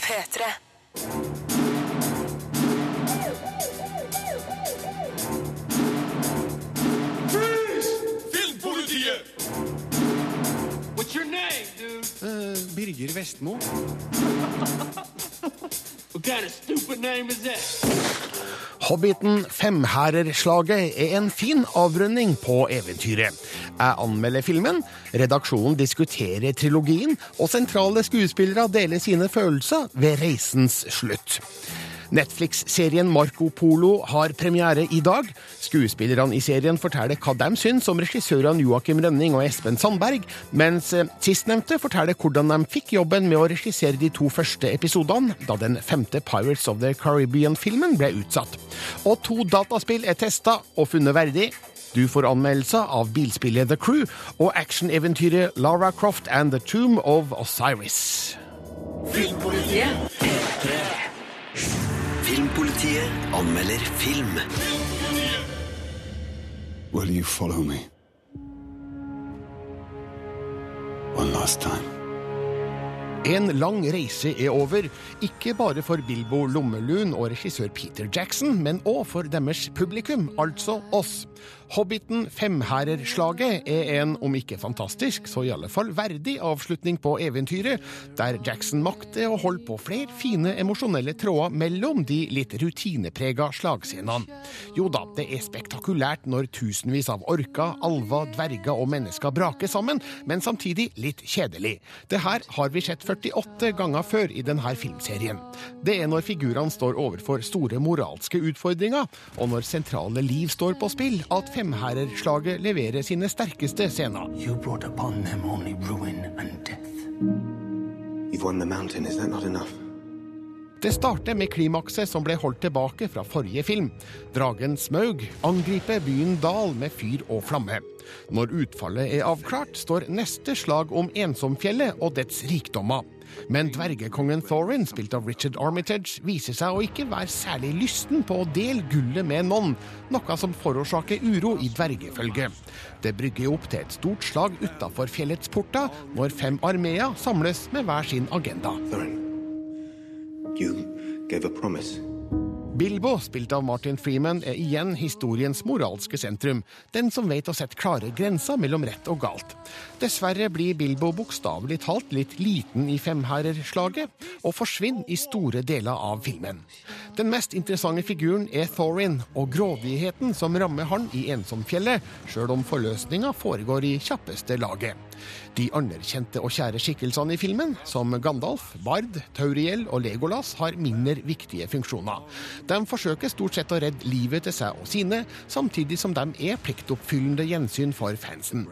P3. Filmpolitiet! What's your name, dude? Eh, Birger Vestmo. What kind of stupid name is that? Hobbiten Femhærerslaget er en fin avrunding på eventyret. Jeg anmelder filmen, redaksjonen diskuterer trilogien, og sentrale skuespillere deler sine følelser ved reisens slutt. Netflix-serien Marco Polo har premiere i dag. Skuespillerne i serien forteller hva de syns om regissørene Joakim Rønning og Espen Sandberg, mens eh, sistnevnte forteller hvordan de fikk jobben med å regissere de to første episodene, da den femte Pirates of the Caribbean-filmen ble utsatt. Og to dataspill er testa og funnet verdig. Du får anmeldelser av bilspillet The Crew og actioneventyret Lara Croft and The Tomb of Osiris. Filmpolitiet. Filmpolitiet anmelder film. Will you follow me? One last time. En lang reise er over, ikke bare for Bilbo Lommelun og regissør Peter Jackson, men òg for deres publikum, altså oss. Hobbiten Femhærerslaget er en, om ikke fantastisk, så i alle fall verdig avslutning på eventyret, der Jackson makter å holde på flere fine emosjonelle tråder mellom de litt rutineprega slagscenene. Jo da, det er spektakulært når tusenvis av orker, alver, dverger og mennesker braker sammen, men samtidig litt kjedelig. Det her har vi sett 48 ganger før i denne filmserien. Det er når figurene står overfor store moralske utfordringer, og når sentrale liv står på spill, at Femhærerslaget leverer sine sterkeste scener. You brought upon them only ruin and death. You've won the mountain, is that not enough? Det starter med klimakset som ble holdt tilbake fra forrige film. Dragen Smaug angriper byen Dal med fyr og flamme. Når utfallet er avklart, står neste slag om Ensomfjellet og dets rikdommer. Men dvergekongen Thorin, spilt av Richard Armitage, viser seg å ikke være særlig lysten på å dele gullet med noen, noe som forårsaker uro i dvergefølget. Det brygger opp til et stort slag utafor fjellets porter, når fem armeer samles med hver sin agenda. Thorin, you gave a promise. Bilbo, spilt av Martin Freeman, er igjen historiens moralske sentrum. Den som vet å sette klare grenser mellom rett og galt. Dessverre blir Bilbo bokstavelig talt litt liten i femherrerslaget, og forsvinner i store deler av filmen. Den mest interessante figuren er Thorin, og grådigheten som rammer han i Ensomfjellet, sjøl om forløsninga foregår i kjappeste laget. De anerkjente og kjære skikkelsene i filmen, som Gandalf, Bard, Tauriel og Legolas, har mindre viktige funksjoner. De forsøker stort sett å redde livet til seg og sine, samtidig som de er pliktoppfyllende gjensyn for fansen.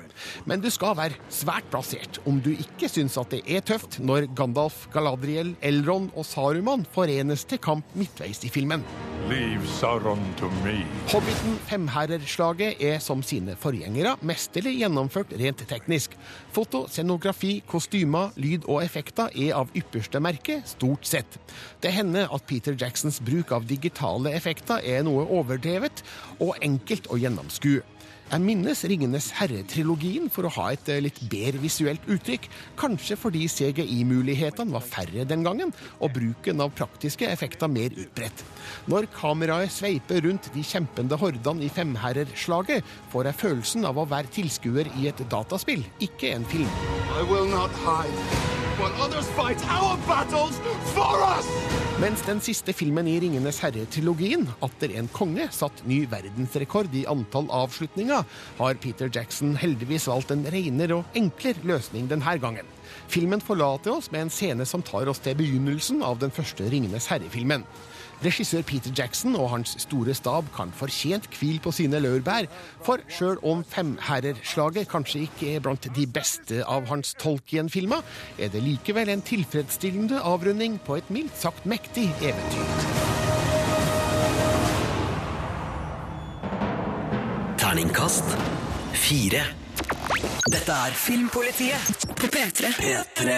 Men du skal være svært plassert om du ikke syns at det er tøft når Gandalf, Galadriel, Elrond og Saruman forenes til kamp midtveis i filmen. Leave Sauron to me. Hobbiten Femherrerslaget er som sine forgjengere mesterlig gjennomført rent teknisk. Foto, scenografi, kostymer, lyd og effekter er av ypperste merke, stort sett. Det hender at Peter Jacksons bruk av digitale effekter er noe overdrevet og enkelt å gjennomskue. Jeg minnes Ringenes herre-trilogien for å ha et eh, litt bedre visuelt uttrykk, kanskje fordi CGI-mulighetene var færre den gangen, og bruken av praktiske effekter mer utbredt. Når kameraet sveiper rundt de kjempende hordene i femherrerslaget, får jeg følelsen av å være tilskuer i et dataspill, ikke en film. I will not hide! Mens den siste filmen i Ringenes herre-trilogien, Atter en konge, satt ny verdensrekord i antall avslutninger, har Peter Jackson heldigvis valgt en renere og enklere løsning denne gangen. Filmen forlater oss med en scene som tar oss til begynnelsen av den første Ringenes herre-filmen. Regissør Peter Jackson og hans store stab kan fortjent hvile på sine laurbær, for sjøl om Femherrerslaget kanskje ikke er blant de beste av hans Tolkien-filmer, er det likevel en tilfredsstillende avrunding på et mildt sagt mektig eventyr. Terningkast fire. Dette er Filmpolitiet på P3. P3.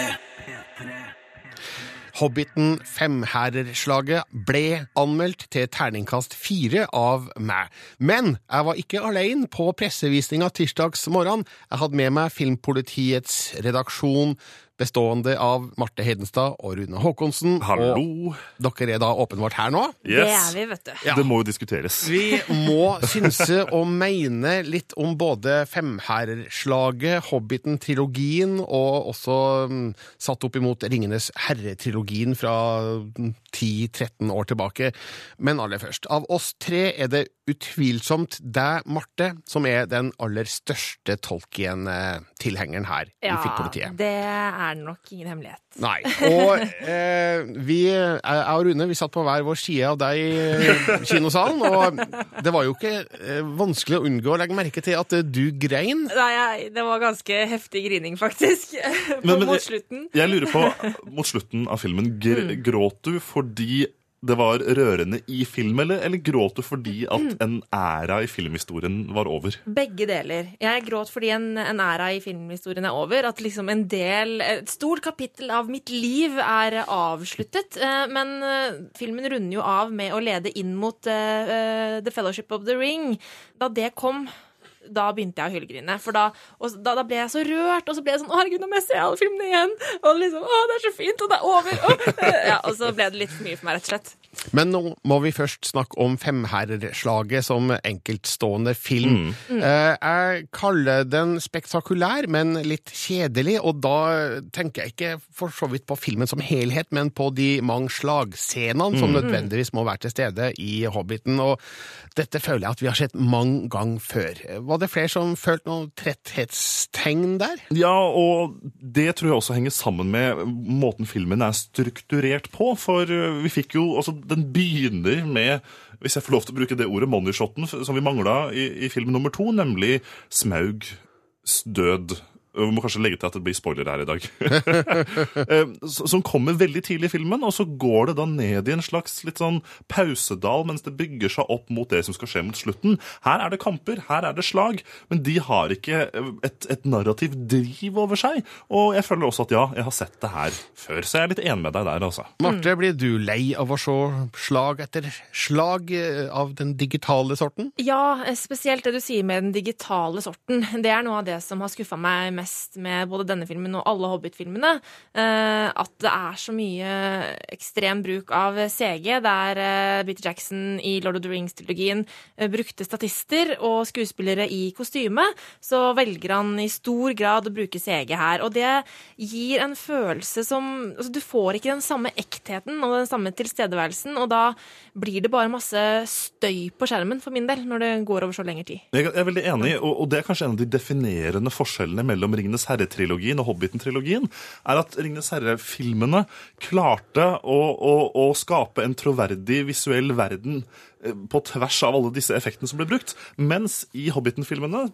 Hobbiten Femhærerslaget ble anmeldt til terningkast fire av meg. Men jeg var ikke alene på pressevisninga tirsdags morgen. Jeg hadde med meg Filmpolitiets redaksjon bestående av Marte Hedenstad og Rune Håkonsen. Hallo. Og dere er da åpenbart her nå. Det er vi, vet du. Ja. Det må jo diskuteres. Vi må synse og mene litt om både Femherrslaget, Hobbiten-trilogien og også um, satt opp imot Ringenes herre-trilogien fra mm, 10-13 år tilbake. Men aller først, av oss tre er det utvilsomt deg, Marte, som er den aller største Tolkien-tilhengeren her i Filmpolitiet. det er nok ingen hemmelighet. Nei. Og eh, vi, jeg og Rune, vi satt på hver vår side av deg i kinosalen, og det var jo ikke eh, vanskelig å unngå å legge merke til at eh, du grein. Nei, jeg, det var ganske heftig grining, faktisk. På, Men- men mot jeg- slutten. Jeg lurer på, mot slutten av filmen, gr gråt du fordi det var rørende i film, eller, eller gråt du fordi at en æra i filmhistorien var over? Begge deler. Jeg gråt fordi en, en æra i filmhistorien er over. At liksom en del, et stort kapittel av mitt liv er avsluttet. Eh, Men eh, filmen runder jo av med å lede inn mot eh, The Fellowship of the Ring. Da det kom da begynte jeg å hylgrine. For da, da, da ble jeg så rørt, og så ble jeg sånn Å, herregud, nå må jeg se alle filmene igjen! Og liksom Å, det er så fint, og det er over! Og, Ja, og så ble det litt for mye for meg, rett og slett. Men nå må vi først snakke om femherreslaget som enkeltstående film. Eh, jeg kaller den spektakulær, men litt kjedelig, og da tenker jeg ikke for så vidt på filmen som helhet, men på de mange slagscenene som nødvendigvis må være til stede i Hobbiten. Og dette føler jeg at vi har sett mange ganger før. Var det flere som følte noen tretthetstegn der? Ja, og det tror jeg også henger sammen med måten filmen er strukturert på. For uh, vi fikk jo Altså, den begynner med, hvis jeg får lov til å bruke det ordet, moneyshoten som vi mangla i, i film nummer to, nemlig Smaugs død. Vi må kanskje legge til at det blir spoiler her i dag. Eh, som kommer veldig tidlig i filmen, og så går det da ned i en slags litt sånn pausedal mens det bygger seg opp mot det som skal skje mot slutten. Her er det kamper, her er det slag, men de har ikke eh, et, et narrativ driv over seg. Og jeg føler også at ja, jeg har sett det her før, så jeg er litt enig med deg der, altså. Marte, blir du lei av å se slag etter slag eh, av den digitale sorten? Ja, spesielt det du sier med den digitale sorten. Det er noe av det som har skuffa meg mest med både denne filmen og alle Hobbit-filmene. Eh, at det er så mye ekstrem bruk av CG, der eh, Peter Jackson i Lord of the Rings-trilogien eh, brukte statister og skuespillere i kostyme, så velger han i stor grad å bruke CG her. Og det gir en følelse som altså, Du får ikke den samme ektheten og den samme tilstedeværelsen, og da blir det bare masse støy på skjermen for min del når det går over så lenge tid. Jeg er veldig enig, og det er kanskje en av de definerende forskjellene mellom Ringenes herre-trilogien og Hobbiten-trilogien, er at Ringenes herre-filmene klarte å, å, å skape en troverdig visuell verden eh, på tvers av alle disse effektene som ble brukt, mens i Hobbiten-filmene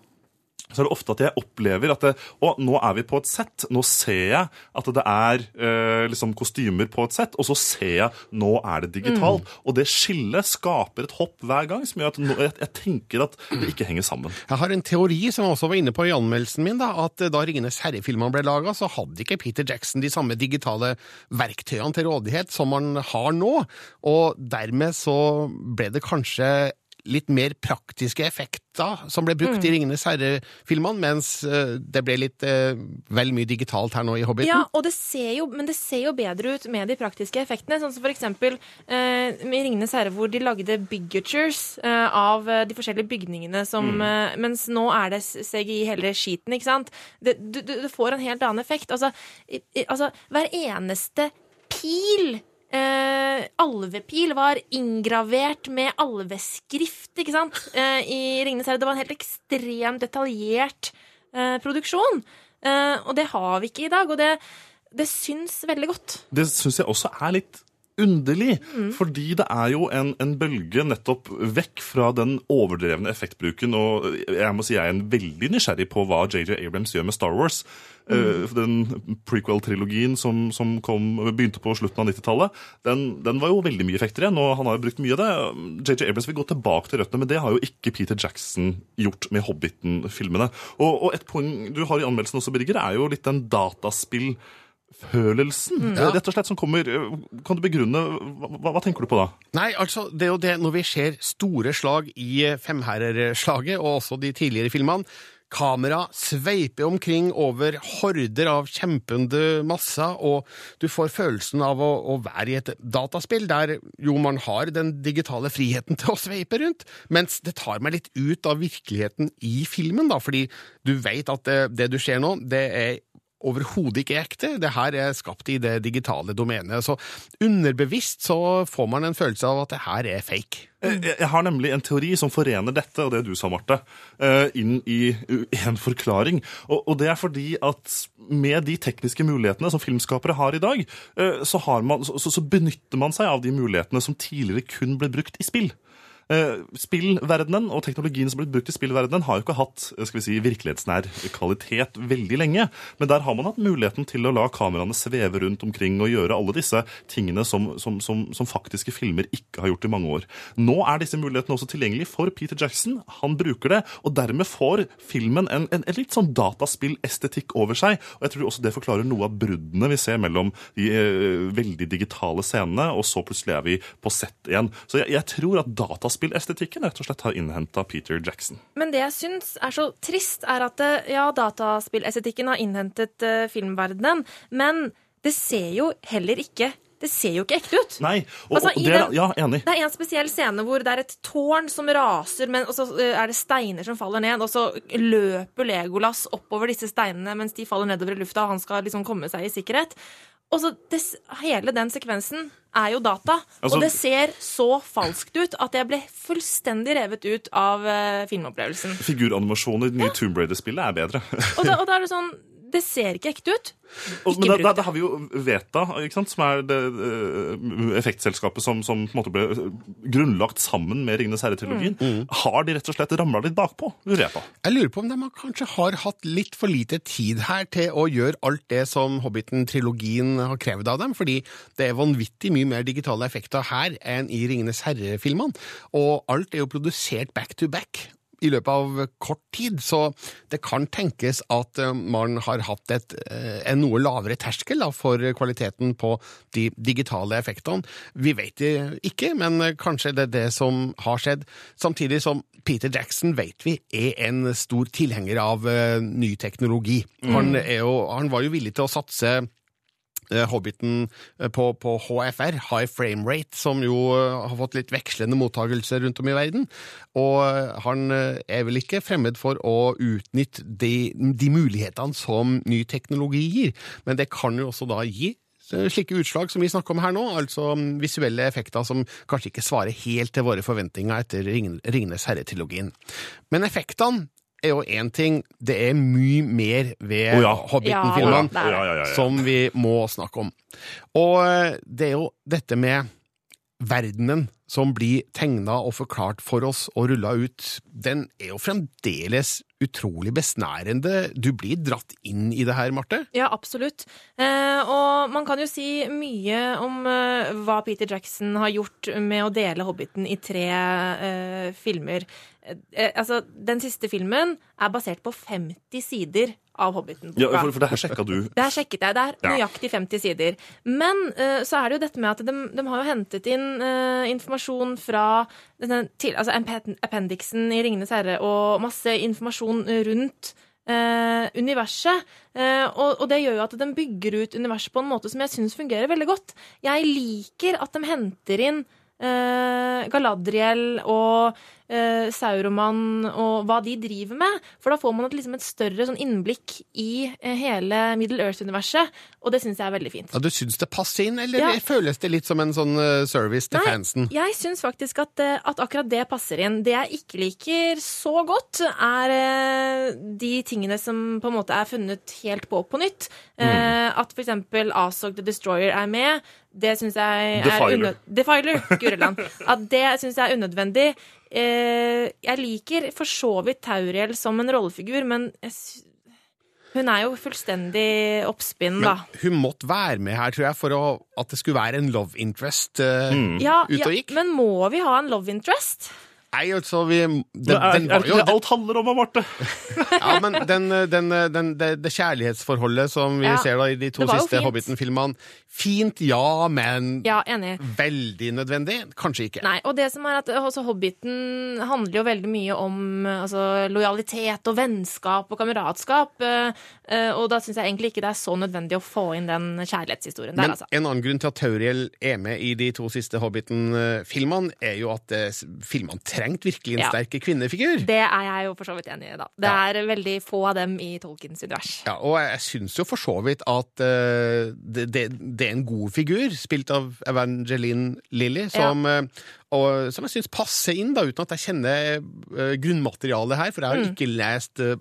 så er det ofte at jeg opplever at det, å, nå er vi på et sett, nå ser jeg at det er eh, liksom kostymer på et sett, og så ser jeg nå er det digitalt. Og det skillet skaper et hopp hver gang, som gjør at nå, jeg, jeg tenker at det ikke henger sammen. Jeg har en teori som jeg også var inne på i anmeldelsen min, da, at da Ringenes herre-filmene ble laga, så hadde ikke Peter Jackson de samme digitale verktøyene til rådighet som han har nå, og dermed så ble det kanskje litt mer praktiske effekter som ble brukt i Ringenes herre-filmene, mens eh, det ble litt eh, vel mye digitalt her nå i Hobbiten. Ja, og det ser jo, men det ser jo bedre ut med de praktiske effektene. Sånn som for eksempel eh, i Ringenes herre, hvor de lagde bigatures eh, av eh, de forskjellige bygningene som eh, Mens nå er det CGI hele skiten, ikke sant? Det, du, du, du får en helt annen effekt. Altså, i, altså hver eneste pil Eh, alvepil var inngravert med alveskrift, ikke sant? Eh, I Ringenes herre. Det var en helt ekstremt detaljert eh, produksjon. Eh, og det har vi ikke i dag, og det, det syns veldig godt. Det syns jeg også er litt underlig, fordi det er jo en, en bølge nettopp vekk fra den overdrevne effektbruken, og jeg må si jeg er en veldig nysgjerrig på hva JJ Abrams gjør med Star Wars. Mm. Den prequel-trilogien som, som kom, begynte på slutten av 90-tallet, den, den var jo veldig mye effekter igjen, og han har jo brukt mye av det. JJ Abrams vil gå tilbake til røttene, men det har jo ikke Peter Jackson gjort med Hobbiten-filmene. Og, og et poeng du har i anmeldelsen også, Birger, er jo litt den dataspill følelsen, rett og slett, som kommer. Kan du begrunne hva, hva, tenker du på da? Nei, altså, det er jo det når vi ser store slag i Femherrerslaget, og også de tidligere filmene, Kamera sveiper omkring over horder av kjempende masser, og du får følelsen av å, å være i et dataspill der jo man har den digitale friheten til å sveipe rundt, mens det tar meg litt ut av virkeligheten i filmen, da, fordi du vet at det, det du ser nå, det er overhodet ikke ekte. Det her er skapt i det digitale domenet. Så underbevisst så får man en følelse av at det her er fake. Jeg, jeg har nemlig en teori som forener dette og det du sa, Marte, eh, inn i en forklaring. Og, det er fordi at med de tekniske mulighetene som filmskapere har i dag, eh, så, har man, så benytter man seg av de mulighetene som tidligere kun ble brukt i spill. Eh, Spillverdenen og teknologien som ble brukt i spillverdenen, har jo ikke hatt eh, skal vi si, virkelighetsnær kvalitet veldig lenge. Men der har man hatt muligheten til å la kameraene sveve rundt omkring og gjøre alle disse tingene som, som, som, som faktiske filmer ikke har gjort i mange år. Nå er disse mulighetene også tilgjengelig for Peter Jackson. Han bruker det, og dermed får filmen en, en, en litt sånn dataspillestetikk over seg. Og jeg tror også det forklarer noe av bruddene vi ser mellom de eh, veldig digitale scenene, og så plutselig er vi på sett igjen. Så jeg, jeg tror at dataspillestetikken rett og slett har innhenta Peter Jackson. Men det jeg syns er så trist, er at eh, ja, dataspillestetikken har innhentet uh, filmverdenen, men det ser jo heller ikke det ser jo ikke ekte ut. Nei, og, Altså, og det, den- ja, enig. Det er en spesiell scene hvor det er et tårn som raser, men, og så eh, er det steiner som faller ned, og så løper Legolas oppover disse steinene mens de faller nedover i lufta, og han skal liksom komme seg i sikkerhet. Og så det, Hele den sekvensen er jo data, Altså- og det ser så falskt ut at jeg ble fullstendig revet ut av uh, filmopplevelsen. Figuranimasjoner i det nye Tomb Raider-spillet er bedre. Og da, og da er det sånn Det ser ikke ekte ut. Ikke men da, da, har vi jo Veta, ikke sant, som er det eh, effektselskapet som, som på en måte ble grunnlagt sammen med Ringenes herre-trilogien. Mm. Har de rett og slett ramla litt bakpå? Lurer jeg på. Jeg lurer på om de kanskje har hatt litt for lite tid her til å gjøre alt det som Hobbiten-trilogien har krevd av dem, fordi det er vanvittig mye mer digitale effekter her enn i Ringenes herre-filmene, og alt er jo produsert back to back i løpet av kort tid, så det kan tenkes at eh, man har hatt et, eh, en noe lavere terskel da, for kvaliteten på de digitale effektene. Vi vet det ikke, men kanskje det er det som har skjedd. Samtidig som Peter Jackson vet vi er en stor tilhenger av eh, ny teknologi. Han, er jo, han var jo villig til å satse Hobbiten eh, på, på HFR, High Frame Rate, som jo eh, har fått litt vekslende mottagelser rundt om i verden. Og eh, han eh, er vel ikke fremmed for å utnytte de, de mulighetene som ny teknologi gir, men det kan jo også da gi eh, slike utslag som vi snakker om her nå, altså mm, visuelle effekter som kanskje ikke svarer helt til våre forventninger etter Ringen- Ringenes herre-trilogien. Men effektene er jo én ting, det er mye mer ved oh, ja. Hobbiten-filmene Ja, det det. Ja, ja, ja, ja. som vi må snakke om. Og eh, det er jo dette med verdenen som blir tegna og forklart for oss og rulla ut, den er jo fremdeles utrolig besnærende. Du blir dratt inn i det her, Marte. Ja, absolutt. Eh, og man kan jo si mye om eh, hva Peter Jackson har gjort med å dele Hobbiten i tre eh, filmer. Eh, altså, den siste filmen er basert på 50 sider av Hobbiten-boka. Ja, for, for det her sjekka du. Det her sjekket jeg. Det er nøyaktig 50 sider. Men uh, så er det jo dette med at de, de har jo hentet inn uh, informasjon fra denne, til, altså appen- appendixen i Ringenes herre og masse informasjon rundt eh, universet. Eh, og, og det gjør jo at de bygger ut universet på en måte som jeg syns fungerer veldig godt. Jeg liker at de henter inn Galadriel og eh, Sauroman og hva de driver med. For da får man et, liksom et større sånn innblikk i eh, hele Middle Earth-universet, og det syns jeg er veldig fint. Ja, du syns det passer inn, eller Ja. føles det litt som en sånn eh, service til fansen? jeg syns faktisk at, eh, at akkurat det passer inn. Det jeg ikke liker så godt, er eh, de tingene som på en måte er funnet helt på på nytt. Mm. At for eksempel Azog the Destroyer er med. Det syns jeg er unød... Defiler, Guriland. At det syns jeg er unødvendig. Eh, jeg liker for så vidt Tauriel som en rollefigur, men jeg sy- hun er jo fullstendig oppspinn, da. Hun måtte være med her, tror jeg, for å, at det skulle være en love interest eh, Ja, ute ja, og gikk. men må vi ha en love interest? Nei, altså, vi den, Men er, den var det jo ikke det alt handler om, Marte? Ja, men den, den, den, det, det kjærlighetsforholdet som vi Ja. ser da i de to Det siste. Hobbiten-filmene Fint, ja, men Ja, enig. veldig nødvendig? Kanskje ikke. Nei, og det som er at også Hobbiten handler jo veldig mye om altså, lojalitet og vennskap og kameratskap. eh, eh, og da syns jeg egentlig ikke det er så nødvendig å få inn den kjærlighetshistorien der, Men altså. en annen grunn til at Tauriel er med i de to siste Hobbiten-filmene, er jo at eh, filmene trengte virkelig en Ja. sterk kvinnefigur. Det er jeg jo for så vidt enig i, da. Det Ja. er veldig få av dem i Tolkiens univers. Ja, og jeg syns jo for så vidt at uh, det, det, det er en god figur, spilt av Evangeline Lilly, som, eh, og, som jeg syns passer inn, da, uten at jeg kjenner uh, grunnmaterialet her, for jeg har ikke lest uh,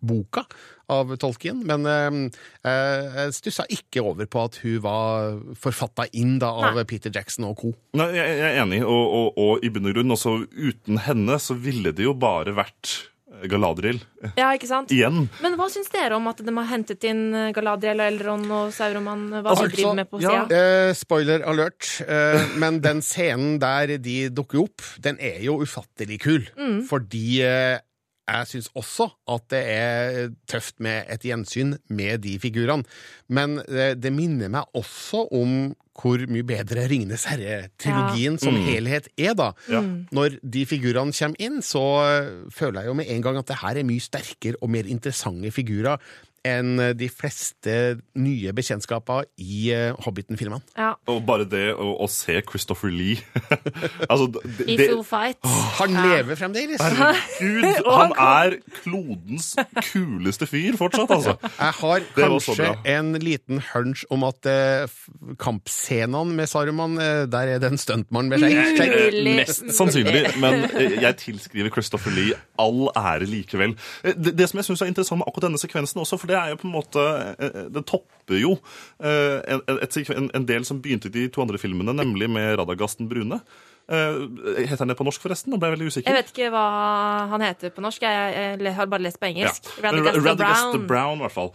boka av Tolkien, men eh, eh, jeg stussa ikke over på at hun var forfatta inn da, av Nei. Peter Jackson og co. Nei, jeg, jeg er enig, og, og, og i bunn og grunn, også uten henne, så ville det jo bare vært Galadriel Ja, ikke sant? igjen. Men hva syns dere om at de har hentet inn eh, Galadriel og Elrond og Sauroman? Hva Altså, de driver med på ja, sida? Eh, spoiler alert, eh, men den scenen der de dukker opp, den er jo ufattelig kul. Fordi eh, jeg syns også at det er tøft med et gjensyn med de figurene. Men det, det minner meg også om hvor mye bedre Ringenes herre-trilogien som helhet er, da. Når de figurene kommer inn, så eh, føler jeg jo med en gang at det her er mye sterkere og mer interessante figurer enn de fleste nye bekjentskaper i eh, Hobbiten-filmene. Ja. Og bare det å, å se Christopher Lee altså, det, I full fight. Han lever fremdeles! Herregud, han er klodens kuleste fyr fortsatt, altså. Jeg har kanskje en liten hunch om at eh, kampscenene med Saruman, eh, der er det en stuntmann med skjegg. Mest sannsynlig, men eh, jeg tilskriver Christopher Lee all ære likevel. Eh, Det, det som jeg syns er interessant med akkurat denne sekvensen også, for det er jo på en måte eh, Det topper jo eh, en, et, sekven- en del som begynte i de to andre filmene, nemlig med Radagasten Brune. Eh, Heter han det på norsk, forresten? Da ble jeg veldig usikker. Jeg vet ikke hva han heter på norsk. Jeg, har bare lest på engelsk. Ja. Radagast the Radagast the Brown. Brown, i hvert fall.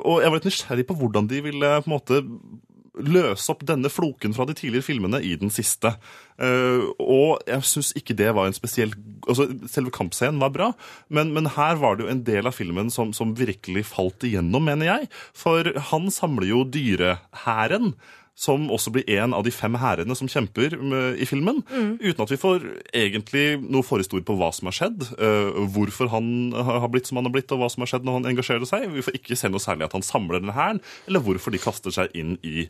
Og jeg var litt nysgjerrig på hvordan de ville på en måte løse opp denne floken fra de tidligere filmene i den siste. Uh, og jeg syns ikke det var en spesiell altså Selve kampscenen var bra, men, men her var det jo en del av filmen som, som virkelig falt igjennom, mener jeg. For han samler jo dyrehæren som også blir en av de fem hærene som kjemper i filmen. Uten at vi får egentlig noe forhistorie på hva som har skjedd. uh, hvorfor han har har blitt som han har blitt, og hva som har skjedd når han engasjerer seg. Vi får ikke se noe særlig at han samler denne hæren, eller hvorfor de kaster seg inn i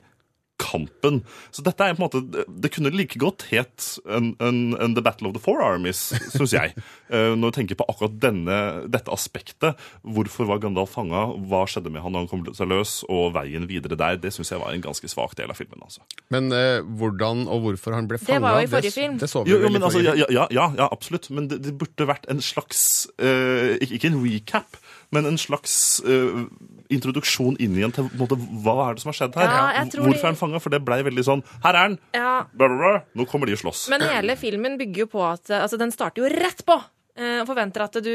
kampen. Så dette er på en måte, det- Det kunne like godt het en, en, en The Battle of the Four Armies, syns jeg. Eh, Når du tenker på akkurat denne, dette aspektet. Hvorfor var Gandalf fanga? Hva skjedde med han når han kom seg løs? Og veien videre der. Det syns jeg var en ganske svak del av filmen. altså. Men eh, hvordan og hvorfor han ble fanga Det var jo i forrige film. Det så vi Jo, jo, men altså, ja, ja, ja, ja, absolutt. Men det, det burde vært en slags eh, ikke, ikke en recap, men en slags eh, introduksjon inn igjen til måte, hva er det som har skjedd her. Ja, Hvorfor er han fanga? For det blei veldig sånn Her er han! Ja, Bla, bla, bla. Nå kommer de og slåss. Men hele filmen bygger jo på at Altså, den starter jo rett på! eh, Og forventer at du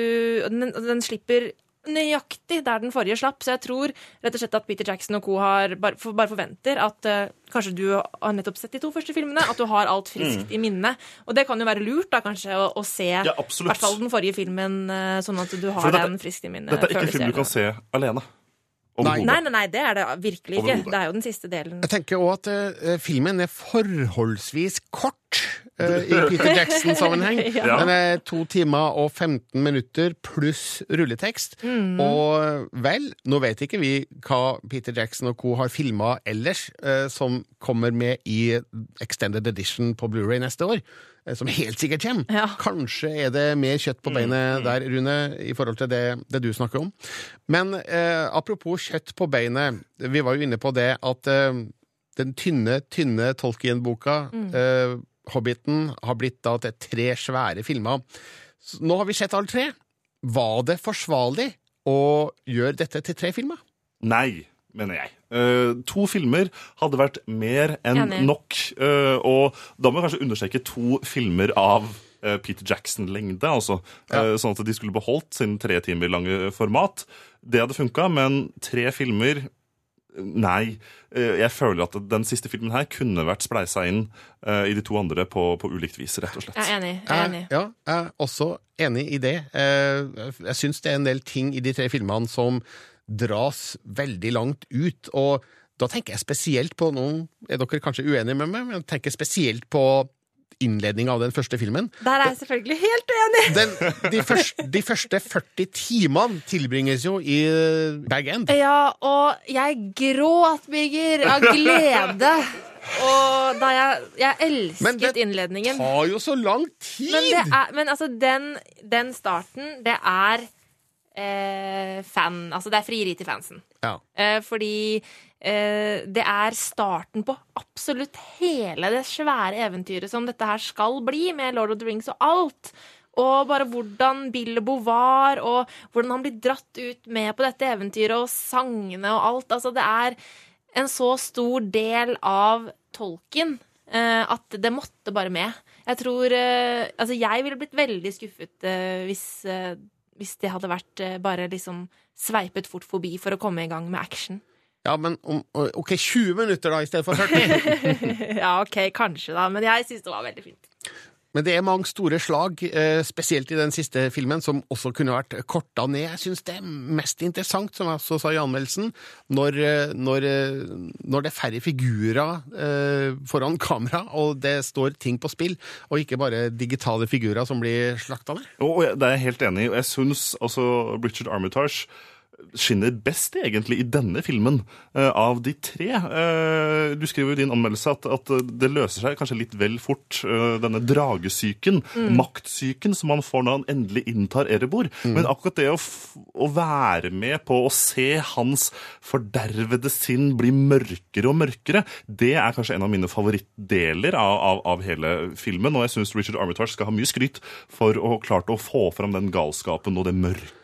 den, den slipper nøyaktig der den forrige slapp. Så jeg tror rett og slett at Peter Jackson og co. har bare, for, bare forventer at uh, kanskje du har nettopp sett de to første filmene, at du har alt friskt i minnet. Og det kan jo være lurt, da, kanskje, å, å se i Mm. Ja, hvert fall den forrige filmen, uh, sånn at du har dette- den friskt i minnet. Dette er ikke en film du kan se alene. Nei. Nei, nei, nei, det er det virkelig ikke. Det er jo den siste delen. Jeg tenker òg at uh, filmen er forholdsvis kort eh, i Peter Jackson-sammenheng. Ja. Den er to timer og 15 minutter pluss rulletekst. Og vel, nå vet ikke vi hva Peter Jackson og co. har filma ellers, uh, som kommer med i Extended Edition på Blu-ray neste år. eh, Som helt sikkert kommer. Ja. Kanskje er det mer kjøtt på beinet der, Rune, i forhold til det, det du snakker om. Men eh, apropos kjøtt på beinet. Vi var jo inne på det at eh, den tynne, tynne Tolkien-boka, eh, Hobbiten, har blitt da til tre svære filmer. Nå har vi sett alle tre. Var det forsvarlig å gjøre dette til tre filmer? Nei, mener jeg. Uh, to filmer hadde vært mer enn Enig. nok. Uh, og da må vi kanskje understreke to filmer av uh, Peter Jackson-lengde, altså. eh, sånn at de skulle beholdt sin tre timer lange format. Det hadde funka, men tre filmer Nei. Eh, Jeg føler at den siste filmen her kunne vært spleisa inn eh, i de to andre på, på ulikt vis, rett og slett. Jeg er enig. Jeg er enig. Ja, jeg er også enig i det. Eh, Jeg syns det er en del ting i de tre filmene som dras veldig langt ut. Og da tenker jeg spesielt på noen er dere kanskje uenige med meg, men jeg tenker spesielt på innledninga av den første filmen. Der er jeg selvfølgelig helt uenig! Den, de, første, de første 40 timene tilbringes jo i eh, Bag End. Ja, og jeg gråt, Birger, av glede. Og da jeg Jeg Men det tar jo så lang tid! Men, det er, men altså, den, den starten, det er eh, fan Altså, det er frieri til fansen. Ja. Eh, fordi det er starten på absolutt hele det svære eventyret som dette her skal bli, med Lord of the Rings og alt. Og bare hvordan Bilbo var, og hvordan han blir dratt ut med på dette eventyret, og sangene og alt. Altså, det er en så stor del av tolken eh, at det måtte bare med. Jeg tror eh, Altså, jeg ville blitt veldig skuffet eh, hvis, eh, hvis det hadde vært eh, bare liksom sveipet fort forbi for å komme i gang med action. Ja, men om, OK, 20 minutter da, i stedet for 40. ja, OK, kanskje, da, men jeg syns det var veldig fint. Men det er mange store slag, eh, spesielt i den siste filmen, som også kunne vært korta ned. Jeg syns det er mest interessant, som jeg også sa i anmeldelsen, når, eh, når, eh, når det er færre figurer eh, foran kamera, og det står ting på spill, og ikke bare digitale figurer som blir slakta ned. Og jeg- det er jeg helt enig i. Jeg syns altså Richard Armitage skinner best egentlig i denne filmen eh, av de tre. Eh, du skriver i din anmeldelse at, at det løser seg kanskje litt vel fort, eh, denne dragesyken, maktsyken, som han får når han endelig inntar Erebor. Men akkurat det å, å være med på å se hans fordervede sinn bli mørkere og mørkere, det er kanskje en av mine favorittdeler av, av, av hele filmen. Og jeg syns Richard Armitage skal ha mye skryt for å ha klart å få fram den galskapen og det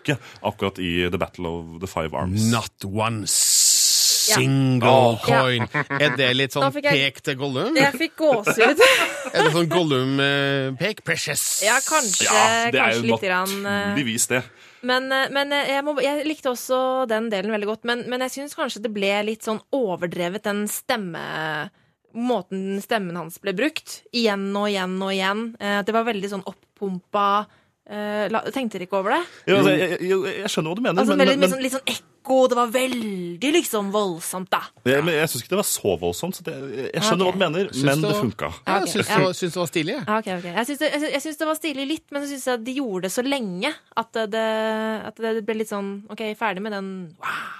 mørket akkurat i The Battle of the Five Arms. Not one single Ja. coin. Er det litt sånn jeg- pek til Gollum? Jeg fikk gåsehud. Er det sånn Gollum-pek? Precious. ja, kanskje, Ja, det er kanskje jo grann, eh, naturligvis det. Men, eh, men eh, jeg, må, jeg likte også den delen veldig godt. Men, men jeg syns kanskje det ble litt sånn overdrevet, den stemme... Måten stemmen hans ble brukt. Igjen og igjen og igjen. Eh, At det var veldig sånn oppumpa eh, la- Tenkte dere ikke over det? Jo, altså, jeg, jeg, jeg skjønner hva du mener, Altså, men, men, men, litt, sånn, litt sånn ekko. Det var veldig liksom voldsomt, da. jeg, men jeg syns ikke det var så voldsomt. Så det, jeg skjønner okay. hva du mener, Syns men du- det funka. Ja, okay. jeg syns ja. det, var- syns det var stilig. jeg. Ja, Okay, okay. Jeg syns det, jeg syns- det var stilig litt, men jeg syns at de gjorde det så lenge at det, at det ble litt sånn OK, ferdig med den wow.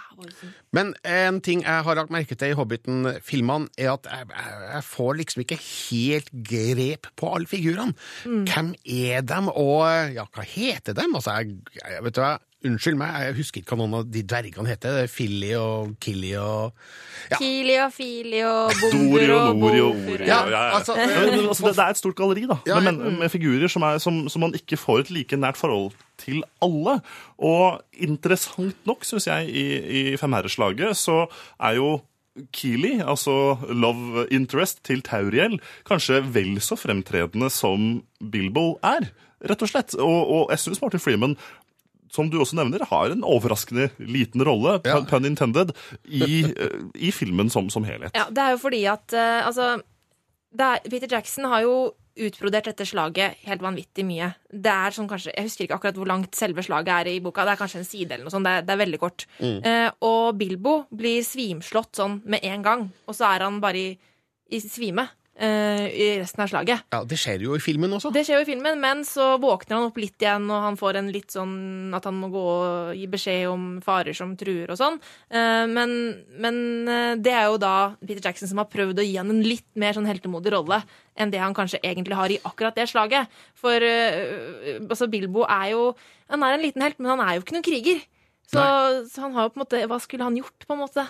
Men en ting jeg har lagt merke til i Hobbiten-filmene, er at jeg, jeg, får liksom ikke helt grep på alle figurene. Hvem er dem, og ja, hva heter dem? Altså, jeg, jeg vet du hva, Unnskyld meg, jeg husker ikke hva noen av de dvergene heter. Det er Filly og Killy og Ja. Kili og Fili og Bomber og Nori og Ori. Ja, Ja, ja, ja. altså, Ja, men, men, altså, det, det er et stort galleri da, Ja, med, men, med figurer som, er, som, som man ikke får et like nært forhold til alle. Og interessant nok, syns jeg, i, i femherreslaget så er jo Keeley, altså love interest til Tauriel, kanskje vel så fremtredende som Bilbo er, rett og slett. Og, og jeg syns Martin Freeman som du også nevner, har en overraskende liten rolle, Ja. pun, intended, i, eh, i filmen som, som helhet. Ja, det er jo fordi at eh, altså det er, Peter Jackson har jo utbrodert dette slaget helt vanvittig mye. Det er som kanskje, Jeg husker ikke akkurat hvor langt selve slaget er i boka. Det er kanskje en side eller noe sånt. Det er, det er veldig kort. Eh, og Bilbo blir svimslått sånn med en gang, og så er han bare i, i svime i resten av slaget. Ja, Det skjer jo i filmen også. Det skjer jo i filmen, men så våkner han opp litt igjen, og han får en litt sånn at han må gå og gi beskjed om farer som truer og sånn. Eh, Men, men eh, det er jo da Peter Jackson som har prøvd å gi han en litt mer sånn heltemodig rolle enn det han kanskje egentlig har i akkurat det slaget. For eh, altså Bilbo er jo Han er en liten helt, men han er jo ikke noen kriger. Så, så han har jo på en måte Hva skulle han gjort, på en måte,